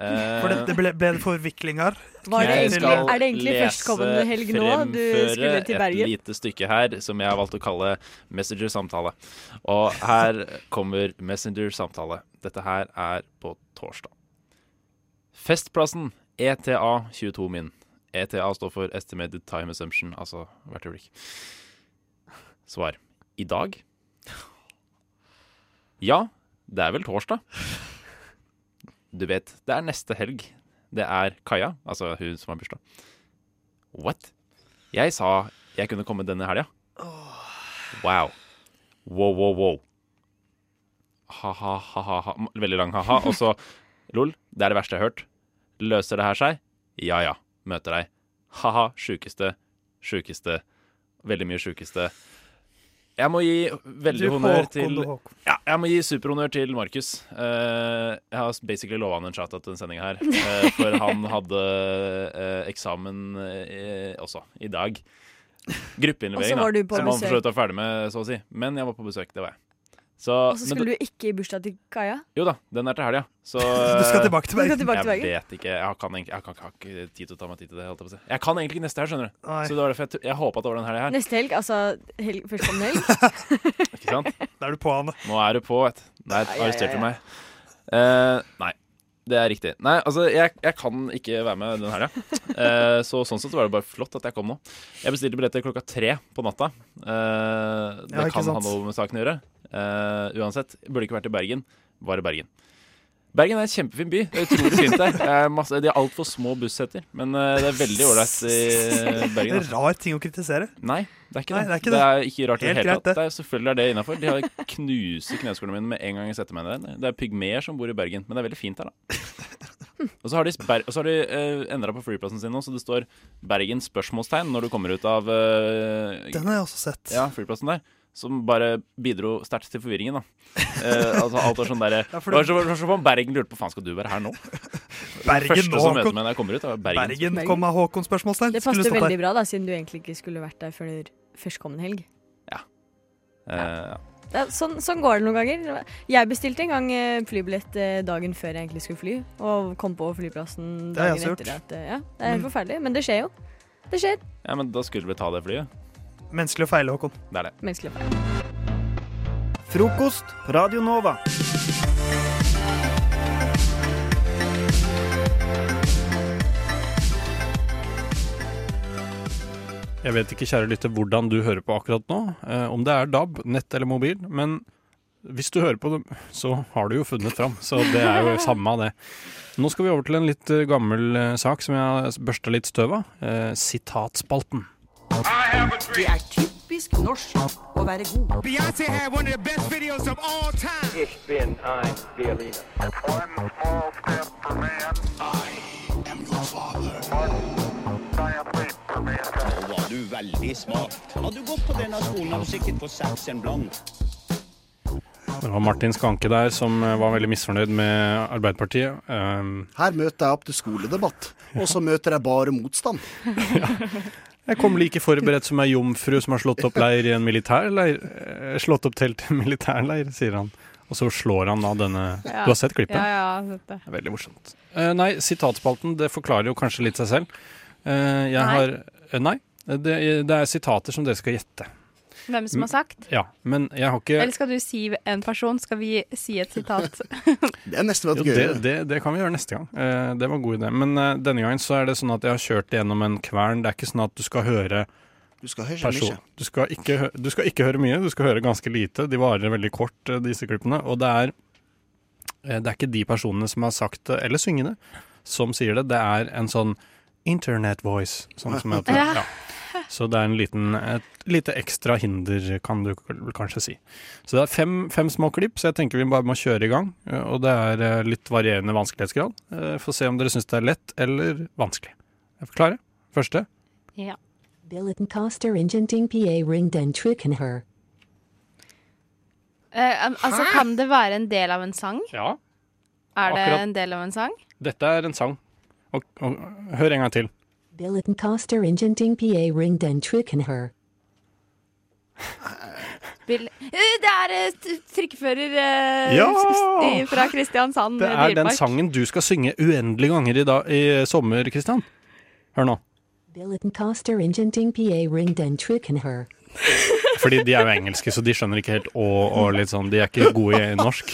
For det, det ble, ble det forviklinger? Var det egentlig- skal er det egentlig førstkommende helg nå du skulle til Bergen? et lite stykke her som jeg har valgt å kalle Messenger-samtale. Og her kommer Messenger-samtale. Dette her er på torsdag. Festplassen E ETA 22 min. ETA står for Estimated Time Assumption, altså hvert øyeblikk. Svar. I dag? Ja, det er vel torsdag. Du vet, det er neste helg. Det er Kaja, altså hun som har bursdag. What? Jeg sa jeg kunne komme denne helga. Wow. Wow, wow, wow. Ha-ha-ha-ha. Veldig lang ha-ha. Og så lol, det er det verste jeg har hørt. Løser det her seg? Ja ja. Møter deg. Ha-ha. Sjukeste. Sjukeste. Veldig mye sjukeste. Jeg må gi veldig Du, honnør Håkon, til du, Ja, jeg må gi superhonnør til Markus. Uh, jeg har basically lova han en shout-out til denne sendinga her. Uh, for han hadde uh, eksamen også, i dag. Gruppeinnlevering, Og så var da. Som han for så vidt var ferdig med, så å si. Men jeg var på besøk, det var jeg. Så, Og så skulle du ikke i bursdag til Kaja? Jo da, den er til helga. Så Du skal tilbake til Bergen? tilbake til Jeg vet ikke. Jeg, kan, jeg, kan, jeg har ikke tid til å ta meg tid til det. holdt Jeg, si. jeg kan egentlig ikke neste helg, skjønner du. Nei. Så det var derfor jeg, jeg håpa at det var den helga her. Neste helg, altså helg, førstkommende helg. Ikke sant? Da er du på, Anne. Nå er du på, vet du. Der arresterte du meg. Uh, nei. Det er riktig. Nei, altså, jeg, jeg kan ikke være med den helga. Uh, så sånn sett var det bare flott at jeg kom nå. Jeg bestilte billetter klokka tre på natta. Eh, det Ja, kan sant. ha noe med saken å gjøre. Eh, uansett, burde ikke vært i Bergen. Var i Bergen. Bergen er en kjempefin by. Det er utrolig fint der. Det er masse, de har altfor små busseter, men eh, det er veldig ålreit i Bergen. En er rar ting å kritisere. Nei, det er ikke Nei, det. det er ikke det det. er ikke rart i det hele tatt. Det er selvfølgelig er det innafor. De har knuser kneskålene mine med en gang jeg setter meg ned. Det er pygmeer som bor i Bergen, men det er veldig fint her, da. Og så har de, og så har de uh, endra på flyplassen sin nå, så det står Bergen spørsmålstegn når du kommer ut av uh, Den har jeg også sett. Ja, flyplassen der. Som bare bidro sterkt til forvirringen, da. Eh, altså alt var sånn der, Ja, for Det var så- som om Bergen lurte på faen skal du være her nå? Bergen første som møter meg når jeg kommer ut, er Bergen. Bergen kom med Håkon spørsmålstegn. Det passer veldig bra, da, siden du egentlig ikke skulle vært der før førstkommende helg. Eh, ja. Det er, sånn, sånn går det noen ganger. Jeg bestilte en gang eh, flybillett eh, dagen før jeg egentlig skulle fly, og kom på flyplassen dagen etter. At, eh, ja, det er helt mm. forferdelig, men det skjer jo. Det skjer. ja, men da skulle vi ta det flyet. Menneskelig å feile, Håkon. Det er det. Menneskelig å feile. Frokost på Radio Nova. Jeg vet ikke, kjære lytter, hvordan du hører på akkurat nå. Eh, om det er DAB, nett eller mobil. Men hvis du hører på dem, så har du jo funnet fram. Så det er jo samme av det. Nå skal vi over til en litt eh, gammel eh, sak som jeg har børsta litt støv av. Eh, sitatspalten. Det er typisk norsk å være god. Beyoncé had one of the best videos of all time. Ich bin ein Berliner. One small step for man. I am your father. Nå var du veldig smart. Hadde du gått på denne skolen, hadde du sikkert fått seks en blank. Det var Martin Skanke der som eh, var veldig misfornøyd med Arbeiderpartiet. Um, Her møter jeg opp til skoledebatt, og så møter jeg bare motstand. Jeg kom like forberedt som ei jomfru som har slått opp leir i en militærleir. eh, Slått opp telt i en militærleir, sier han. Og så slår han av denne Ja. Du har sett klippet? Ja, ja, sett det. Det er Veldig morsomt. Uh, nei, sitatspalten det forklarer jo kanskje litt seg selv. Uh, jeg Nei. har uh, Nei. Det, det er sitater som dere skal gjette. Hvem som har sagt? Ja, men jeg har ikke Eller skal du si en person? Skal vi si et sitat? Det er nesten vært gøy. det, det, det kan vi gjøre neste gang. Uh, det var en god idé. Men uh, denne gangen så er det sånn at jeg har kjørt gjennom en kvern. Det er ikke sånn at du skal høre Du skal høre person. mye. Du skal, ikke, du skal ikke høre mye, du skal høre ganske lite. De varer veldig kort, eh, disse klippene. Og det er, det er ikke de personene som har sagt det, eller syngende, som sier det. Det er en sånn internet voice, sånn som heter. Ja. Ja. Så det er en liten, et lite ekstra hinder, kan du kanskje si. Så det er fem, fem små klipp, så jeg tenker vi bare må kjøre i gang. Eh, Og det er eh, litt varierende vanskelighetsgrad. Eh, Få se om dere syns det er lett eller vanskelig. Er dere klare? Første. Ja. Eh, al- altså, kan det være en del av en sang? Ja. Er det Akkurat. en del av en sang? Dette er en sang. Og, og hør en gang til. Billeten Coster ingenting PA ring den tricken her. Bil Eh, det er eh, trikkefører eh, Ja! fra Kristiansand Det er den sangen du skal synge uendelige ganger i, dag, i sommer, Kristian. Hør nå. Ring. Fordi de er jo engelske, så de skjønner ikke helt å og litt sånn. De er ikke gode i norsk.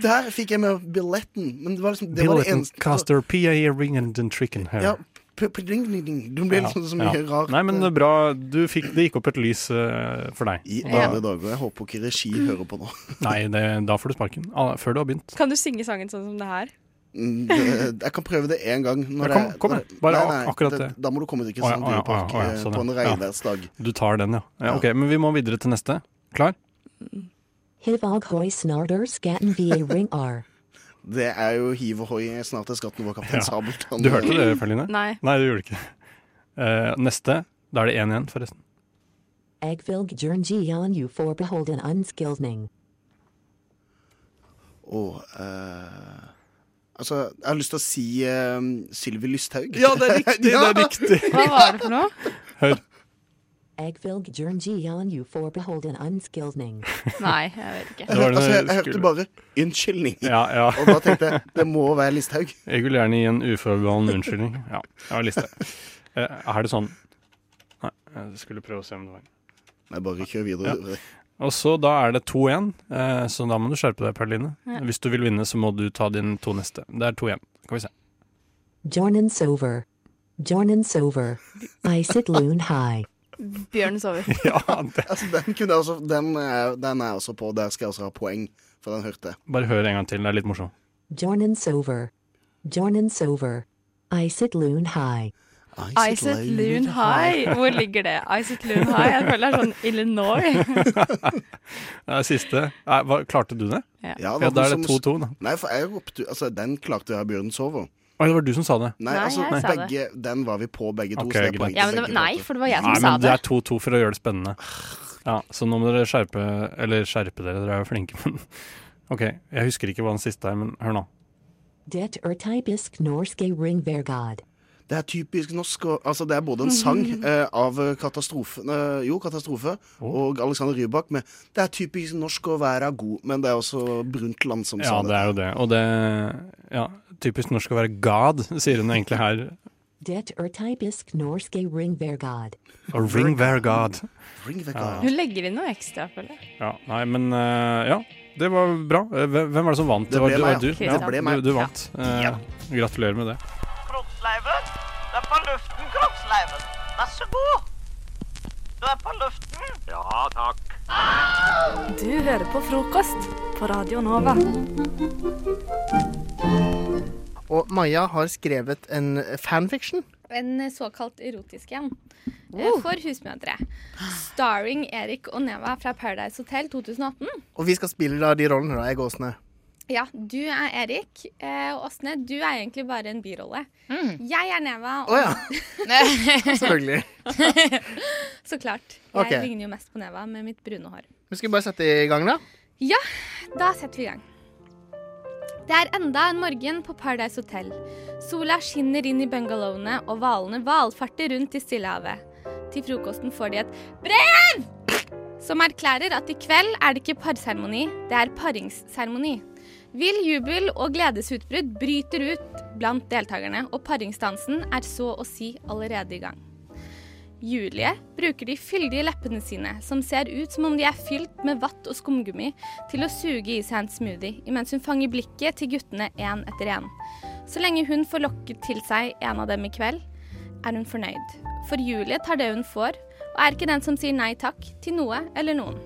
Der fikk jeg med billetten, men det var liksom det var det eneste caster PA ringen and tricken her. Ja, Du ble liksom så mye Ja. rart. Nei, men bra. Du fikk, det gikk opp et lys uh, for deg. I alle dager. Jeg håper ikke regi hører på nå. Nei, det, da får du sparken. Ah, Før du har begynt. Kan du synge sangen sånn som det her? Mm, det- Jeg kan prøve det én gang. Når Ja, kom- jeg- kom når- Bare nei, nei, akkurat det- det. Da må du komme til Kristiansand ja, dyrepark ja, eh, sånn, på en ja. regnværsdag. Du tar den, ja. ja. Ja. Ok, Men vi må videre til neste. Klar? Hivag hoi snarder skatten VA ring R. Det er jo hiv og hoi snart er skatten vår, Kaptein Ja. Sabeltann. Du hørte det, Pauline? Nei. Nei, du gjorde det ikke. Eh, neste. Da er det én igjen, forresten. For unskillning. Og eh, Altså, jeg har lyst til å si uh, Sylvi Lysthaug. Ja, det er riktig, det er riktig. Hva var det for noe? Hør. Egvilg jerngi on you for beholden unskillning. Nei, jeg vet ikke. Jeg, altså, jeg, jeg hørte bare 'unnskyldning', Ja, ja. og da tenkte jeg det må være Listhaug. Jeg vil gjerne gi en uforbeholden unnskyldning. Ja, jeg har liste. Eh, er det sånn Nei, jeg skulle prøve å se om det var Nei, bare kjør videre. Ja. Og så da er det to igjen, eh, så da må du skjerpe deg, Perline. Ja. Hvis du vil vinne, så må du ta dine to neste. Det er to igjen. Skal vi se. Jornan's over. Jornan's over. I sit loon high. Bjørn sover. ja, altså, den, kunne jeg også, den, er, den er jeg også på. Der skal jeg også ha poeng, for den hørte jeg. Bare hør en gang til, det er litt morsomt. Jornan's over. Jornan's over. I sit loon high. Iset Loon High. Hvor ligger det? Iset Loon High? Jeg føler det er sånn Illinois. Det er siste. Nei, hva, klarte du det? Ja. Ja, da er det 2-2, da. Nei, for jeg ropte Altså, den klarte jeg Bjørn Sover. Oi, det var du som sa det. Nei, Nei, altså, jeg sa det. begge, den var vi på begge to. Okay, så det er Ja, men det var, nei, for det var jeg Nei, som sa men det det. er 2-2 for å gjøre det spennende. Ja, Så nå må dere skjerpe Eller skjerpe dere, dere er jo flinke, men OK. Jeg husker ikke hva den siste er, men hør nå. Det er typisk norske ring vergod. Det er typisk norsk. Og, altså det er både en sang eh, av katastrofe, eh, jo, katastrofe og Alexander Rybak med Det er typisk norsk å være god, men det er også Brundtland som Ja, sa det er jo det. Og det Ja, typisk norsk å være god, sier hun egentlig her. Det er typisk norsk ringvergad. Og ring være god. Ja. Hun legger inn noe ekstra, føler jeg. Ja, nei, men uh, ja. Det var bra. Eh, Hvem var det som vant? Det ble var, meg, var du. ja. Det. Du, du vant. Ja. Eh, gratulerer med det. Kroppsleiven, du er på luften, kroppsleiven. Vær så god. Du er på luften. Ja, takk. Du hører på frokost på Radio Nova. Og Maja har skrevet en fanfiction. En såkalt erotisk en. eh, For husmødre. Starring Erik og Neva fra Paradise Hotel 2018. Og vi skal spille da de rollene, da, jeg og Åsne. Ja, du er Erik, eh, og Åsne, du er egentlig bare en birolle. Jeg er Neva. Å ja. Selvfølgelig. Så klart. Jeg okay. ligner jo mest på Neva med mitt brune hår. Vi skal bare sette i gang, da. Ja, da setter vi i gang. Det er enda en morgen på Paradise Hotel. Sola skinner inn i bungalowene, og hvalene valfarter rundt i Stillehavet. Til frokosten får de et brev! Som erklærer at i kveld er det ikke parseremoni, det er paringsseremoni. Vill jubel og gledesutbrudd bryter ut blant deltakerne, og paringsdansen er så å si allerede i gang. Julie bruker de fyldige leppene sine, som ser ut som om de er fylt med vatt og skumgummi, til å suge i seg en smoothie, imens hun fanger blikket til guttene én etter én. Så lenge hun får lokket til seg en av dem i kveld, er hun fornøyd. For Julie tar det hun får, og er ikke den som sier nei takk til noe eller noen.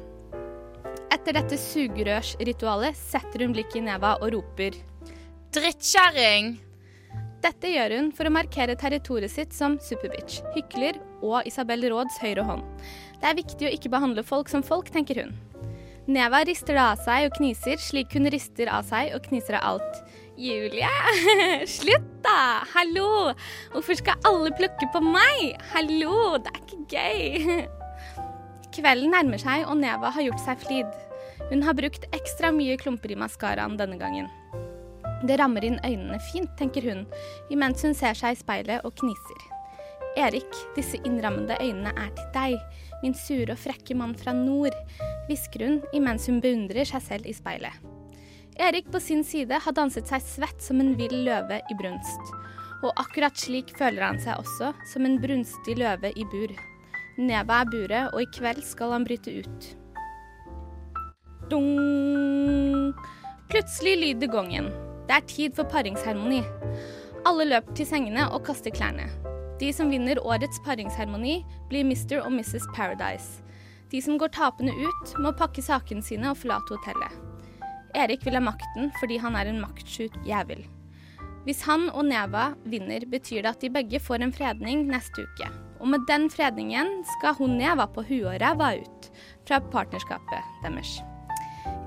Etter dette sugerørsritualet setter hun blikket i neva og roper Drittkjerring! Dette gjør hun for å markere territoriet sitt som superbitch, hykler og Isabel Råds høyre hånd. Det er viktig å ikke behandle folk som folk, tenker hun. Neva rister det av seg og kniser slik hun rister av seg og kniser av alt. Julie, slutt da! Hallo! Hvorfor skal alle plukke på meg? Hallo, det er ikke gøy. Kvelden nærmer seg, og Neva har gjort seg flid. Hun har brukt ekstra mye klumper i maskaraen denne gangen. Det rammer inn øynene fint, tenker hun, imens hun ser seg i speilet og kniser. Erik, disse innrammede øynene er til deg, min sure og frekke mann fra nord, hvisker hun imens hun beundrer seg selv i speilet. Erik på sin side har danset seg svett som en vill løve i brunst. Og akkurat slik føler han seg også, som en brunstig løve i bur. Neva er buret, og i kveld skal han bryte ut. Dung! Plutselig lyder gongen. Det er tid for paringsseremoni. Alle løper til sengene og kaster klærne. De som vinner årets paringsseremoni, blir Mr. og Mrs. Paradise. De som går tapende ut, må pakke sakene sine og forlate hotellet. Erik vil ha makten fordi han er en maktsjuk jævel. Hvis han og Neva vinner, betyr det at de begge får en fredning neste uke. Og med den fredningen skal hun Neva på huet og ræva ut fra partnerskapet deres.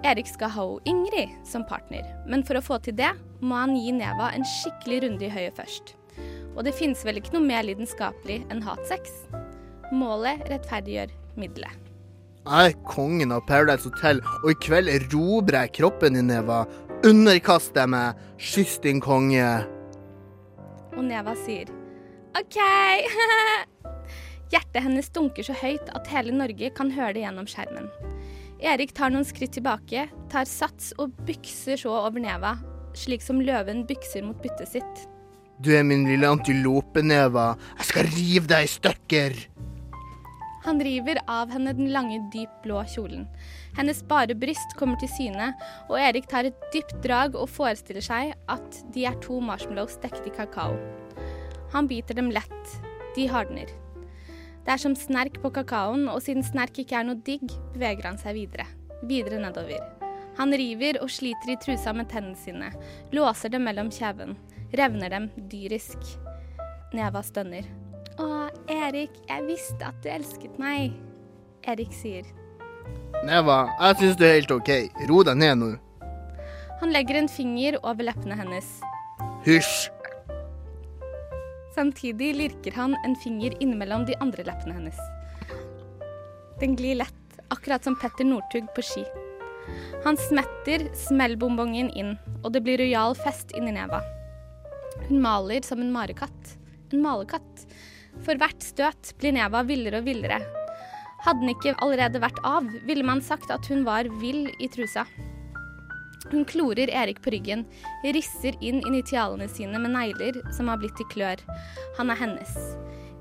Erik skal ha Ingrid som partner, men for å få til det må han gi Neva en skikkelig runde i høyet først. Og det finnes vel ikke noe mer lidenskapelig enn hatsex? Målet rettferdiggjør middelet. Jeg er kongen av Paradise Hotel, og i kveld erobrer jeg kroppen din, Neva. Underkast deg meg. Kyss din konge. Og Neva sier OK. Hjertet hennes dunker så høyt at hele Norge kan høre det gjennom skjermen. Erik tar noen skritt tilbake, tar sats og bykser så over Neva, slik som løven bykser mot byttet sitt. Du er min lille antilope, Neva. Jeg skal rive deg i stykker. Han river av henne den lange, dyp blå kjolen. Hennes bare bryst kommer til syne, og Erik tar et dypt drag og forestiller seg at de er to marshmallows dekket i kakao. Han biter dem lett. De hardner. Det er som snerk på kakaoen, og siden snerk ikke er noe digg, beveger han seg videre. Videre nedover. Han river og sliter i trusa med tennene sine, låser dem mellom kjeven, revner dem dyrisk. Neva stønner. Å, Erik, jeg visste at du elsket meg. Erik sier. Neva, jeg syns du er helt OK. Ro deg ned nå. Han legger en finger over leppene hennes. Hysj. Samtidig lirker han en finger innimellom de andre leppene hennes. Den glir lett, akkurat som Petter Northug på ski. Han smetter smellbonbongen inn, og det blir rojal fest inni neva. Hun maler som en marekatt. en malekatt. For hvert støt blir Neva villere og villere. Hadde den ikke allerede vært av, ville man sagt at hun var vill i trusa. Hun klorer Erik på ryggen, risser inn initialene sine med negler som har blitt til klør. Han er hennes.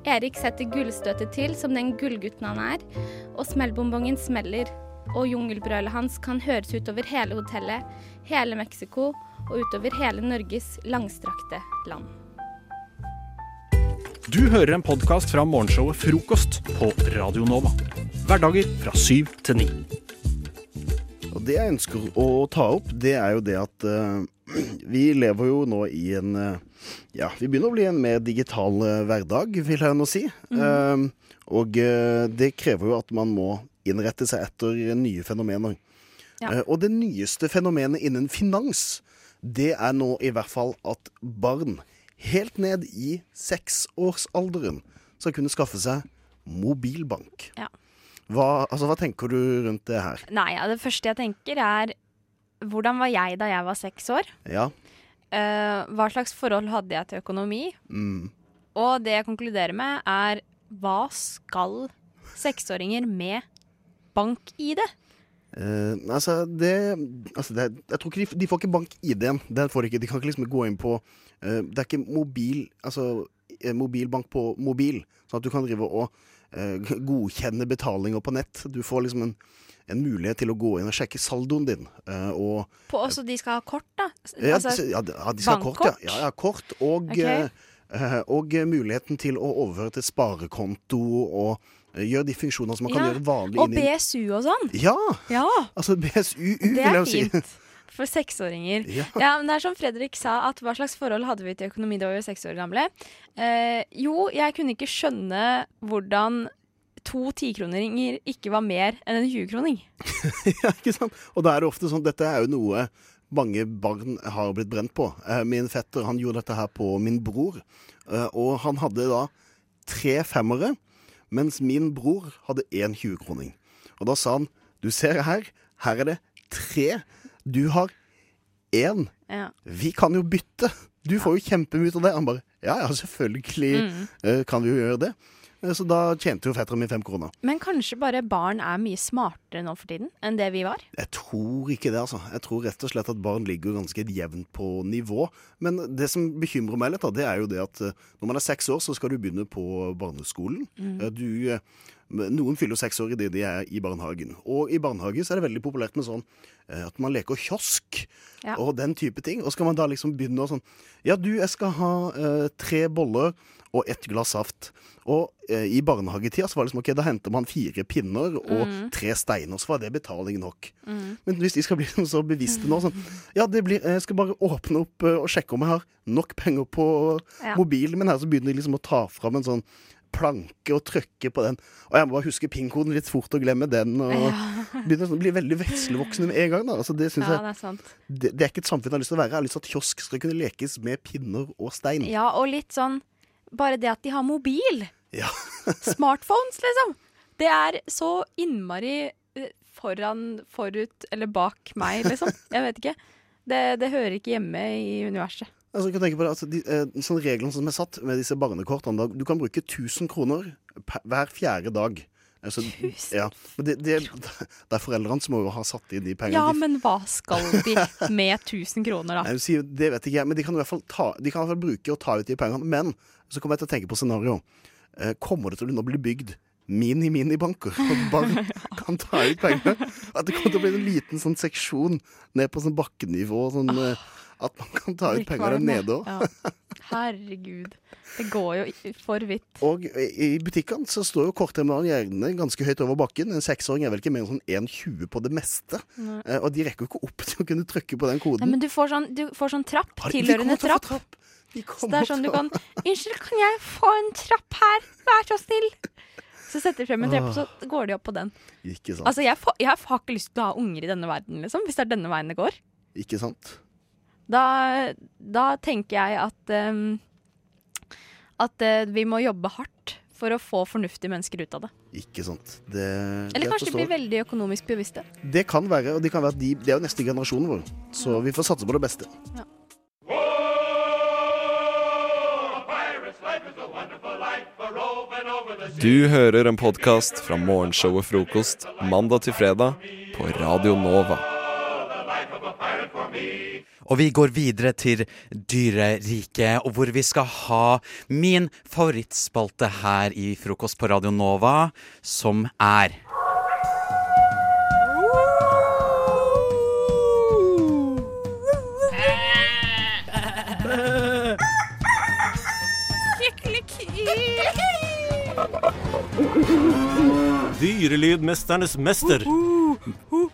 Erik setter gullstøtet til som den gullgutten han er, og smellbonbongen smeller. Og jungelbrølet hans kan høres utover hele hotellet, hele Mexico og utover hele Norges langstrakte land. Du hører en podkast fra morgenshowet Frokost på Radio Nova. Hverdager fra syv til ni. Og det jeg ønsker å ta opp, det er jo det at uh, vi lever jo nå i en uh, Ja, vi begynner å bli en mer digital uh, hverdag, vil jeg nå si. Eh, og det krever jo at man må innrette seg etter nye fenomener. Ja. Og det nyeste fenomenet innen finans, det er nå i hvert fall at barn helt ned i seksårsalderen skal kunne skaffe seg mobilbank. Ja. Hva, altså, hva tenker du rundt det her? Nei, ja, det første jeg tenker er Hvordan var jeg da jeg var seks år? Ja. Uh, hva slags forhold hadde jeg til økonomi? Mm. Og det jeg konkluderer med, er hva skal seksåringer med bank-ID? Uh, altså, det, altså det Jeg tror ikke de, de får ikke bank-ID-en. Den får de ikke. De kan ikke liksom gå inn på uh, Det er ikke mobil Altså eh, mobilbank på mobil, sånn at du kan drive og eh, godkjenne betalinger på nett. Du får liksom en, en mulighet til å gå inn og sjekke saldoen din. eh, og På også de skal ha kort, da? Altså, ja, de- ja, de skal ha kort, ja. ja. Kort og, okay. eh, eh, og eh, muligheten til å overføre til sparekonto og eh, gjøre de funksjoner som man kan gjøre vanlig Og BSU og sånn. Ja! Ja. Altså BSUU, Det vil er jeg jo si. fint. For seksåringer. Ja. Ja. men det er som Fredrik sa, at hva slags forhold hadde vi til økonomi da vi var seks år gamle? Eh, jo, jeg kunne ikke skjønne hvordan to tikroninger ikke var mer enn en 20-kroning. ja, ikke sant? Og da er det ofte sånn Dette er jo noe mange barn har blitt brent på. Eh, Min fetter han gjorde dette her på min bror, eh, og han hadde da tre femmere, mens min bror hadde én 20-kroning. Og da sa han du ser her, her er det tre. Du har én. Ja. Vi kan jo bytte. Du får jo kjempemye ut av det. Han bare ja ja, selvfølgelig Mm. eh, kan vi jo gjøre det. Eh, Så da tjente jo fetteren min fem kroner. Men kanskje bare barn er mye smartere nå for tiden enn det vi var? Jeg tror ikke det, altså. Jeg tror rett og slett at barn ligger ganske jevnt på nivå. Men det som bekymrer meg litt, da, det er jo det at eh, når man er seks år, så skal du begynne på barneskolen. Mm. Eh, Du, noen fyller seks år idet de er i barnehagen. Og i barnehage så er det veldig populært med sånn at man leker kiosk Ja. og den type ting. Og skal man da liksom begynne å sånn Ja, du, jeg skal ha eh, tre boller og ett glass saft. Og eh, i barnehagetida så var det liksom ok, da henter man fire pinner og Mm. tre steiner, så var det betaling nok. Mm. Men hvis de skal bli så bevisste nå sånn Ja, det blir, jeg skal bare åpne opp eh, og sjekke om jeg har nok penger på Ja. mobilen min her, så begynner de liksom å ta fram en sånn planke og trykke på den. Og jeg må bare huske PIN-koden litt fort og glemme den. Og Ja. begynner sånn å bli veldig veslevoksne med en gang. da altså, Det Ja, jeg det er sant. det, det er ikke et samfunn jeg har lyst til å være. Jeg har lyst til at kiosk skal kunne lekes med pinner og stein. Ja, og litt sånn Bare det at de har mobil. Ja. Smartphones, liksom. Det er så innmari eh, foran, forut eller bak meg, liksom. Jeg vet ikke. Det, det hører ikke hjemme i universet. Altså, jeg kan tenke på det, altså, de, eh, sånn Reglene som er satt med disse barnekortene, da, du kan bruke 1000 kroner per, hver fjerde dag. Altså, ja, men det, det, det er foreldrene som må jo ha satt inn de pengene. Ja, men hva skal de med 1000 kroner, da? Nei, det vet ikke jeg, men de kan i hvert fall, ta, de kan i hvert fall bruke og ta ut de pengene. Men så kommer jeg til å tenke på scenario. Eh, kommer det til å bli bygd mini-minibanker? At barn kan ta ut penger? At det kommer til å bli en liten sånn seksjon ned på sånn bakkenivå? Sånn, eh, at man kan ta ut penger der nede òg. ja. Herregud. Det går jo for vidt. Og i butikkene så står jo kortterminalen gjerne ganske høyt over bakken. En seksåring er vel ikke mer enn sånn 1,20 på det meste. Nei. Eh, og de rekker jo ikke opp til å kunne trykke på den koden. Nei, men du får sånn, du får sånn trapp. Tilhørende få trapp. Så det er sånn du kan Unnskyld, kan jeg få en trapp her? Vær så snill. Så setter de frem en trapp, og så går de opp på den. Ikke sant? Altså, jeg, får, jeg har ikke lyst til å ha unger i denne verden, liksom. Hvis det er denne veien det går. Ikke sant? Da, da tenker jeg at um, At uh, vi må jobbe hardt for å få fornuftige mennesker ut av det. Ikke sant. Det, Eller det kanskje de blir veldig økonomisk bevisste. Det kan være, og det kan være at de, det er jo neste generasjonen vår. Så vi får satse på det beste. Ja. Du hører en podkast fra morgenshowet Frokost mandag til fredag på Radio Nova. Og vi går videre til dyreriket, og hvor vi skal ha min favorittspalte her i Frokost på Radio Nova, som er Dyrelydmesternes mester.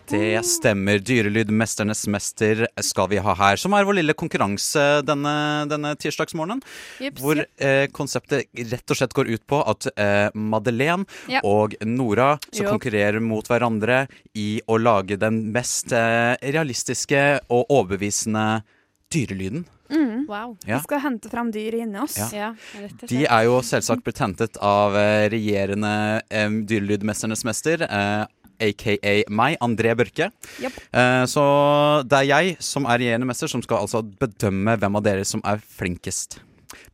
Det stemmer. Dyrelydmesternes mester skal vi ha her. Som er vår lille konkurranse denne, denne tirsdagsmorgenen. Jips, hvor eh, konseptet rett og slett går ut på at eh, Madeleine Ja. og Nora som Jo. konkurrere mot hverandre i å lage den mest eh, realistiske og overbevisende dyrelyden. Mm. Wow. Ja. Vi skal hente fram dyr inni oss. Ja. De er jo selvsagt blitt hentet av eh, regjerende um, dyrelydmesternes mester, Uh, aka meg, André Børke. Yep. Uh, så det er jeg som er regjerende mester, som skal altså bedømme hvem av dere som er flinkest,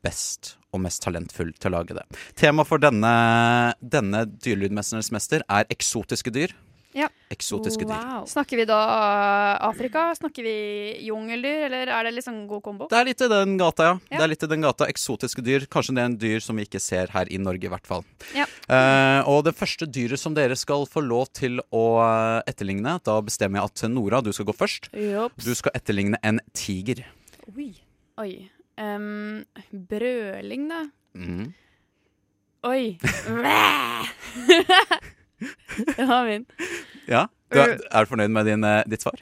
best og mest talentfull til å lage det. Tema for denne, denne dyrelydmesternes mester er eksotiske dyr. Ja. Eksotiske dyr. Snakker vi da uh, Afrika? Snakker vi jungeldyr, eller er det liksom god kombo? Det er litt i den gata, ja. Ja. Det er litt i den gata. Eksotiske dyr. Kanskje det er en dyr som vi ikke ser her i Norge, i hvert fall. Ja. Eh, og det første dyret som dere skal få lov til å eh, etterligne, da bestemmer jeg at Nora, du skal gå først. Jops. Du skal etterligne en tiger. Oi. Oi. Um, brøling, da. Mm. Oi. det var min. Ja, du er, er du fornøyd med din, eh, ditt svar?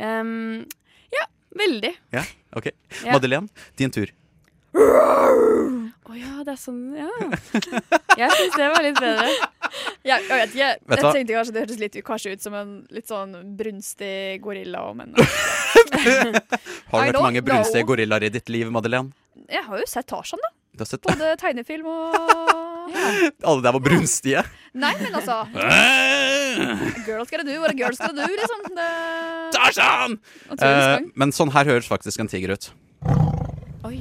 Um, ja, veldig. Ja, ok. Ja. Madeleine, din tur. Å ja, det er sånn Ja. Jeg syns det var litt bedre. Ja, jeg vet ikke. Vet jeg hva? tenkte kanskje det hørtes litt, kanskje ut som en litt sånn brunstig gorilla. Men Har du vært mange brunstige gorillaer i ditt liv, Madeleine? jeg har jo sett Tarzan, da. Du har sett det? Både tegnefilm og Alle der var brunstige. Nei, men altså Girls gotta do what a girls gotta do, liksom. Det... Tarzan! Eh, men sånn her høres faktisk en tiger ut. Oi.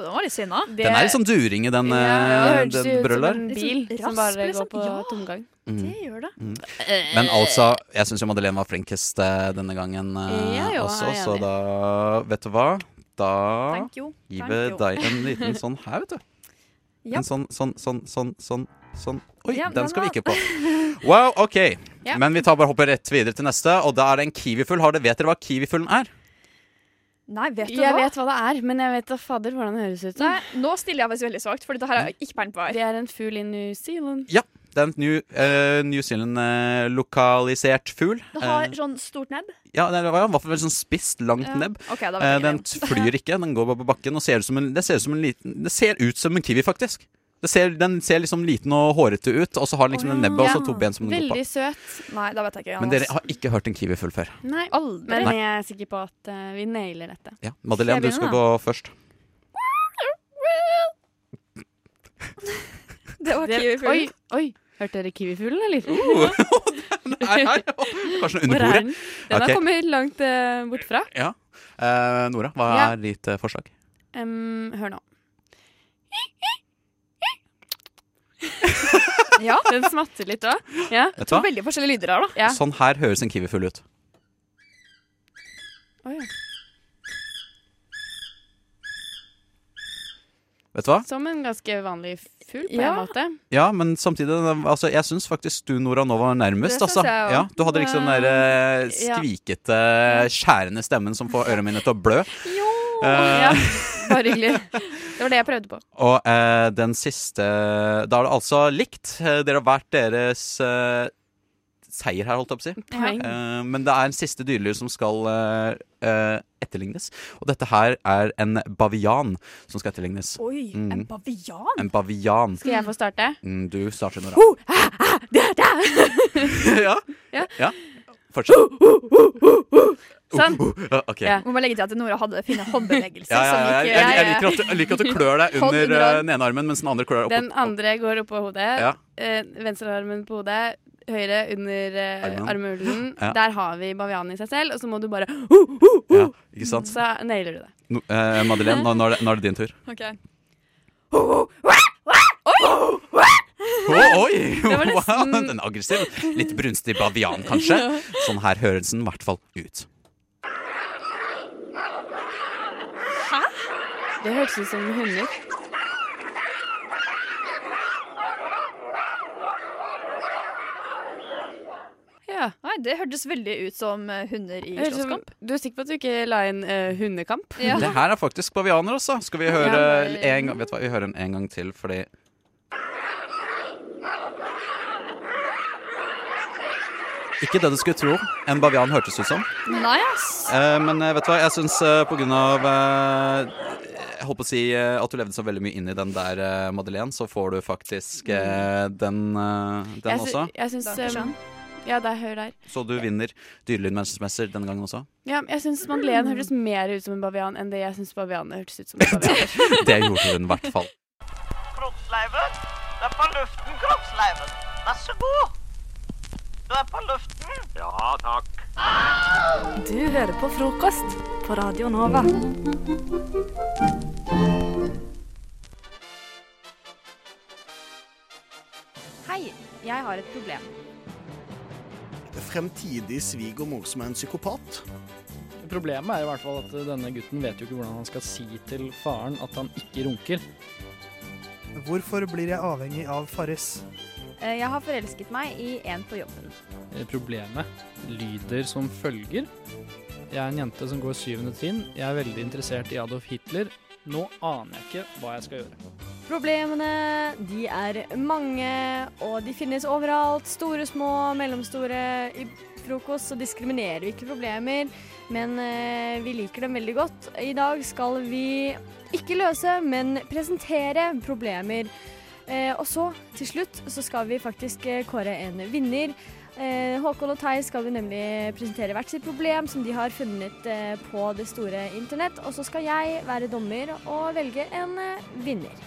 Og den var litt sinna. Den er litt sånn during i den, Ja, eh, det hørtes den jo ut som en bil som bare liksom. går på Ja. tomgang. Mm. Det gjør det. Mm. Men altså, jeg syns jo Madeleine var flinkest eh, denne gangen eh, Ja, jo, også, så da Vet du hva? Da gir vi deg en liten sånn her, vet du. Ja. En sånn, sånn, sånn, sånn, sånn, sånn. Oi, Ja, den den skal vi ikke på. Wow, OK. Ja. Men vi tar bare hopper rett videre til neste, og da er det en kiwifugl. Vet dere hva kiwifuglen er? Nei, vet du Jeg hva? vet hva det er, men jeg vet da fader hvordan det høres ut. Nei, nå stiller jeg meg veldig svakt, for dette her er ikke peiling på. her. Det er en fugl i New Zealand. Ja, det er en New, uh, New Zealand-lokalisert fugl. Det har uh, sånn stort nebb. Ja, det var i hvert fall veldig sånn spisst, langt Ja. nebb. Okay, Eh, den flyr ikke, den går bare på bakken og ser ut som en, det ser ut som en liten Det ser ut som en kiwi, faktisk. Det ser, den ser liksom liten og hårete ut, og så har den liksom en nebbet og så to ben som den går på. Veldig søt. Nei, da vet jeg ikke. Men dere har ikke hørt en kiwifugl før? Nei, Aldri. men Nei. jeg er sikker på at uh, vi nailer dette. Ja, Madeleine, du skal da? gå først. Det var kiwifuglen. Oi, oi. Hørte dere kiwifuglen, eller? Nei, nei. Kanskje under Hvor er bordet. den? Den okay. har kommet langt uh, bort fra. Ja. Uh, Nora, hva Ja. er ditt forslag? Um, hør nå. Ja. Den smatter litt òg. Ja. To hva? Veldig forskjellige lyder her, da. Ja. Sånn her høres en kiwifugl ut. Oh, ja. Vet du hva? Som en ganske vanlig fugl, på Ja. en måte. Ja, men samtidig altså, Jeg syns faktisk du, Nora, nå var nærmest. Altså. Ja, du hadde liksom den der eh, Ja. skvikete, skjærende stemmen som får ørene mine til å blø. Jo! Eh. Ja, bare hyggelig. Det var det jeg prøvde på. Og eh, den siste Da er det altså likt. Eh, Dere har hvert deres eh, seier her, holdt jeg på å si. Poeng. Eh, men det er en siste dyrelyd som skal eh, eh, etterlignes. Og dette her er en bavian som skal etterlignes. Oi, Mm. en bavian? En bavian. Skal jeg få starte? Mm, du starter, Nora. Oh, ah, ah, da, da. ja. Ja. Fortsett. Sånn. Uh, okay. Ja. Må bare legge til at Nora hadde fine håndbevegelser. Ja, ja, jeg, jeg, jeg, liker at du, jeg liker at du klør deg under under eh, den ene armen, mens den andre klør deg opp. Den andre går oppå hodet. Ja. Eh, Venstrearmen på hodet. høyre under eh, armhulen. Ja. Der har vi bavianen i seg selv, og så må du bare uh, uh, uh, Ja, ikke sant? Så nailer du det. No, eh, Madeleine, nå, nå, er det, nå er det din tur. OK. Å, oi! Wow, den er aggressiv. Litt brunstig bavian, kanskje. Sånn her høres den i hvert fall ut. Hæ? Det hørtes ut som hunder. Ja. Nei, det hørtes veldig ut som eh, hunder i slåsskamp. Du er sikker på at du ikke la inn uh, hundekamp? Det her er faktisk bavianer også. Skal vi høre Ja, men- en gang, vet du hva, vi hører en, en gang til, fordi Ikke det du skulle tro en bavian hørtes ut som. Nei, ass. Eh, men eh, vet du hva, jeg syns eh, på grunn av eh, Jeg holdt på å si eh, at du levde så veldig mye inn i den der, eh, Madeleine, så får du faktisk eh, den, den Jeg også. Jeg syns um, Ja, der, hør der. Så du vinner Dyrelydmester denne gangen også. Ja, jeg syns Madeleine hørtes mer ut som en bavian enn det jeg syns bavianene hørtes ut som en bavian. Det gjorde hun i hvert fall. Kroppsleiven. Det er på luften, kroppsleiven. Vær så god. Du er på luften. Ja, takk. Du hører på frokost på Radio Nova. Hei, jeg har et problem. Fremtidig svigermor som er en psykopat. Problemet er i hvert fall at denne gutten vet jo ikke hvordan han skal si til faren at han ikke runker. Hvorfor blir jeg avhengig av Farris? Eh, Jeg har forelsket meg i en på jobben. Eh, Problemet lyder som følger. Jeg er en jente som går syvende trinn. Jeg er veldig interessert i Adolf Hitler. Nå aner jeg ikke hva jeg skal gjøre. Problemene, de er mange, og de finnes overalt. Store, små, mellomstore. I frokost så diskriminerer vi ikke problemer, men eh, vi liker dem veldig godt. I dag skal vi ikke løse, men presentere problemer. Eh, og så, til slutt, så skal vi faktisk eh, kåre en vinner. Eh, Håkon og Theis skal vi nemlig presentere hvert sitt problem som de har funnet eh, på det store internett. Og så skal jeg være dommer og velge en eh, vinner.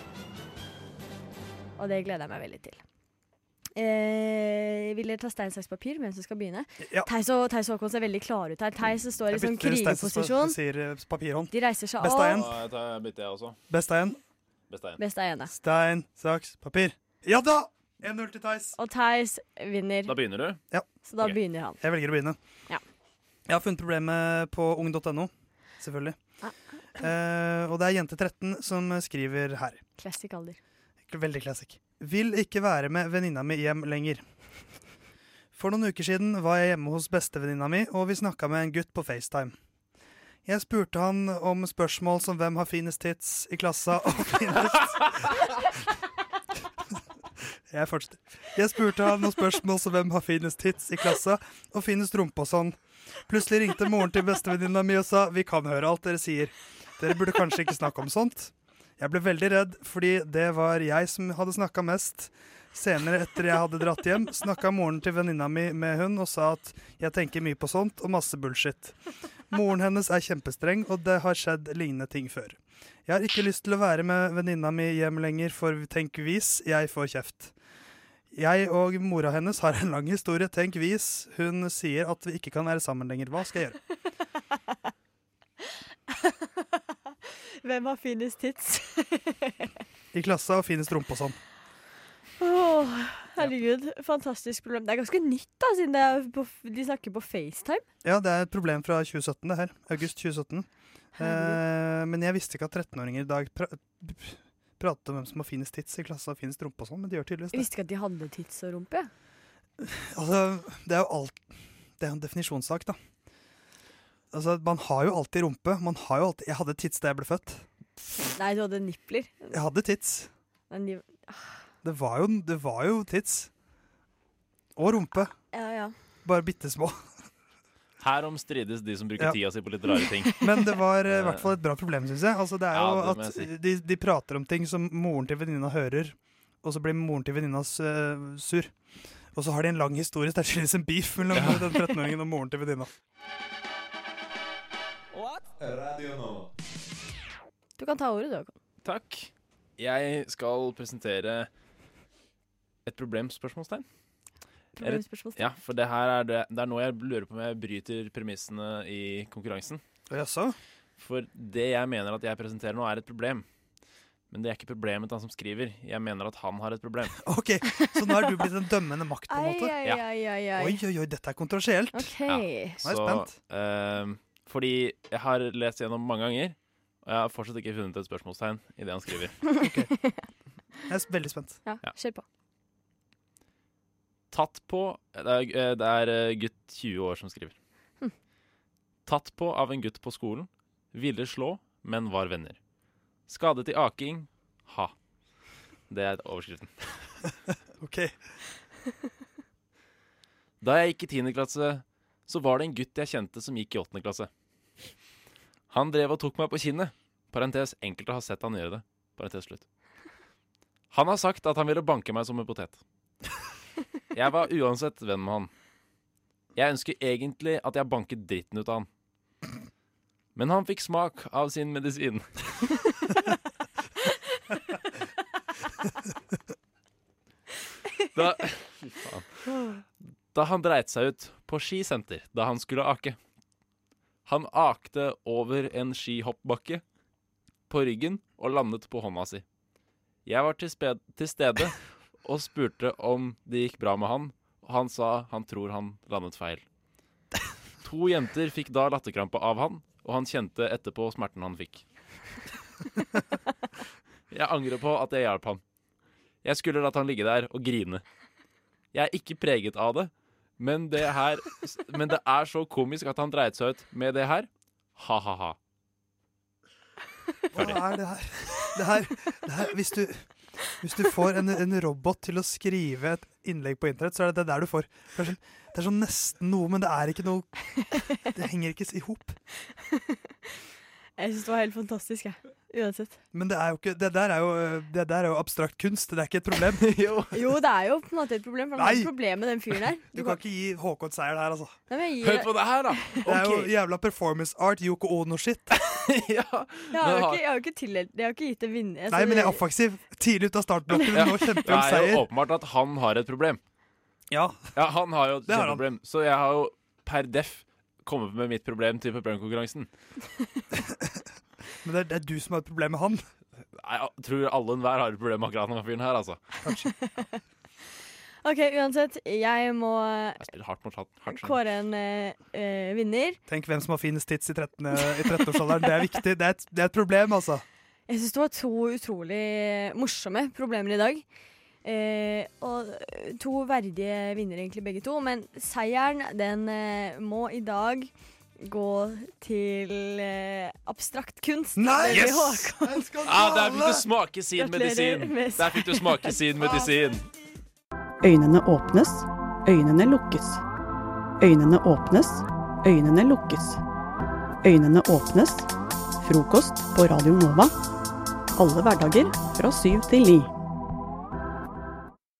Og det gleder jeg meg veldig til. Eh, vil dere ta stein, saks, papir? Hvem som skal begynne? Ja. Theis og, Theis og Håkon ser veldig klare ut her. Theis står i sånn krigerposisjon. De reiser seg opp. Best av en. Best av en. Best av ene. Stein, saks, papir. Ja da! 1-0 til Theis. Og Theis vinner. Da begynner du? Ja. Så da begynner han. Jeg velger å begynne. Ja. Jeg har funnet problemet på ung.no, selvfølgelig. Eh, og det er jente 13 som skriver her. Classic alder. Veldig classic. Vil ikke være med venninna mi hjem lenger. For noen uker siden var jeg hjemme hos bestevenninna mi, og vi snakka med en gutt på FaceTime. Jeg spurte han om spørsmål som hvem har finest tits i klassa og finest Jeg fortsetter. Jeg spurte han om spørsmål som hvem har finest tits i klassa og finest rumpe og sånn. Plutselig ringte moren til bestevenninna mi og sa vi kan høre alt dere sier. Dere burde kanskje ikke snakke om sånt. Jeg ble veldig redd, fordi det var jeg som hadde snakka mest. Senere, etter jeg hadde dratt hjem, snakka moren til venninna mi med hun og sa at jeg tenker mye på sånt og masse bullshit. Moren hennes er kjempestreng, og det har skjedd lignende ting før. Jeg har ikke lyst til å være med venninna mi hjem lenger, for tenk vis, jeg får kjeft. Jeg og mora hennes har en lang historie, tenk vis. Hun sier at vi ikke kan være sammen lenger. Hva skal jeg gjøre? Hvem har finest tits? I klassa og finest rumpe og sånn. Åh, herregud, fantastisk problem. Det er ganske nytt, da, siden det på, de snakker på FaceTime. Ja, det er et problem fra 2017, det her. August 2017. Eh, men jeg visste ikke at 13-åringer i dag pra prater om hvem som har finest tits i klassen og finest rumpe og sånn, men de gjør tydeligvis det. Jeg visste ikke at de hadde tits og rumpe. Altså, det er jo alt Det er jo en definisjonssak, da. Altså, man har jo alltid rumpe. Man har jo alltid Jeg hadde tits da jeg ble født. Nei, du hadde nipler. Jeg hadde tits. Men de Det var jo, det var jo tits. Og rumpe. Ja, ja. Bare bitte små. Herom strides de som bruker Ja. tida si på litt rare ting. Men det var eh, i hvert fall et bra problem, syns jeg. Altså, det er Ja, jo det at si. de, de prater om ting som moren til venninna hører, og så blir moren til venninna uh, sur. Og så har de en lang historie, så det er tydeligvis en beef mellom Ja. den 13-åringen og moren til venninna. Radio nå. Du kan ta ordet, du. Takk. Jeg skal presentere et problem? spørsmålstegn. problemspørsmål. Ja, for det her er det Det er nå jeg lurer på om jeg bryter premissene i konkurransen. Jaså? For det jeg mener at jeg presenterer nå, er et problem. Men det er ikke problemet til han som skriver. Jeg mener at han har et problem. Ok, Så nå er du blitt en dømmende makt, på en måte? ai, ai, ai, ai. Oi, oi, oi, dette er kontroversielt. Okay. Ja, Nå er jeg så, spent. Uh, fordi jeg har lest gjennom mange ganger, og jeg har fortsatt ikke funnet et spørsmålstegn i det han skriver. Jeg er veldig spent. Ja, kjør på. Tatt på Det er, eh, det er eh, gutt 20 år som skriver. Hm. Tatt på av en gutt på skolen. Ville slå, men var venner. Skadet i aking. Ha. Det er overskriften. OK. Da jeg gikk i 10. klasse, så var det en gutt jeg kjente som gikk i 8. klasse. Han drev og tok meg på kinnet. Parentes, enkelte har sett han gjøre det. Parentes slutt. Han har sagt at han ville banke meg som en potet. Jeg var uansett venn med han. Jeg ønsker egentlig at jeg banket dritten ut av han. Men han fikk smak av sin medisin. Da, da han dreit seg ut på skisenter da han skulle ake. Han akte over en skihoppbakke på ryggen og landet på hånda si. Jeg var til, til stede og spurte om det gikk bra med han, og han sa han tror han landet feil. To jenter fikk da latterkrampe av han, og han kjente etterpå smerten han fikk. Jeg angrer på at jeg hjalp han. Jeg skulle latt han ligge der og grine. Jeg er ikke preget av det, men det, her, men det er så komisk at han dreit seg ut med det her. Ha-ha-ha. Hva er det her? Det her, det her hvis, du, hvis du får en, en robot til å skrive et innlegg på internett, så er det det der du får. Det er, sånn, det er sånn nesten noe, men det er ikke noe Det henger ikke i hop. Jeg syns det var helt fantastisk, jeg. Uansett. Men det, er jo ikke, det, der er jo, det der er jo abstrakt kunst, det er ikke et problem. Jo, det er jo på en måte et problem, for det er et problem med den fyren der. Du kan ikke gi Håkon seier der, altså. Nei, men gir Hør på det her, da! Det er jo jævla performance art, Yoko Ono-shit. Jeg har jo ikke, jeg har jo ikke tildelt Jeg har ikke gitt det vinner. altså, Nei, men jeg er offensiv. Tidlig ut av startblokken, men nå kjemper Det om er jo åpenbart at han har et problem. Ja. han har jo et Det kjempeproblem. Så jeg har jo per def kommet med mitt problem til problemkonkurransen. Men det er, det er du som har et problem med han. Jeg tror alle og enhver har et problem med akkurat denne fyren her, altså. OK, uansett. Jeg må Jeg hardt mot hardt. hardt kåre en eh, eh, vinner. Tenk hvem som har finest tits i 13 i 13-årsalderen. Det er viktig. Det er, et, det er et problem, altså. Jeg syns det var to utrolig morsomme problemer i dag. Eh, og to verdige vinnere, egentlig, begge to. Men seieren, den eh, må i dag gå til eh, abstrakt kunst. Nei! Yes! Ah, der fikk du smake sin medisin! Der fikk du smake sin medisin. Øynene åpnes, øynene lukkes. Øynene åpnes, øynene lukkes. Øynene åpnes. Frokost på Radio Nova. Alle hverdager fra syv til ni.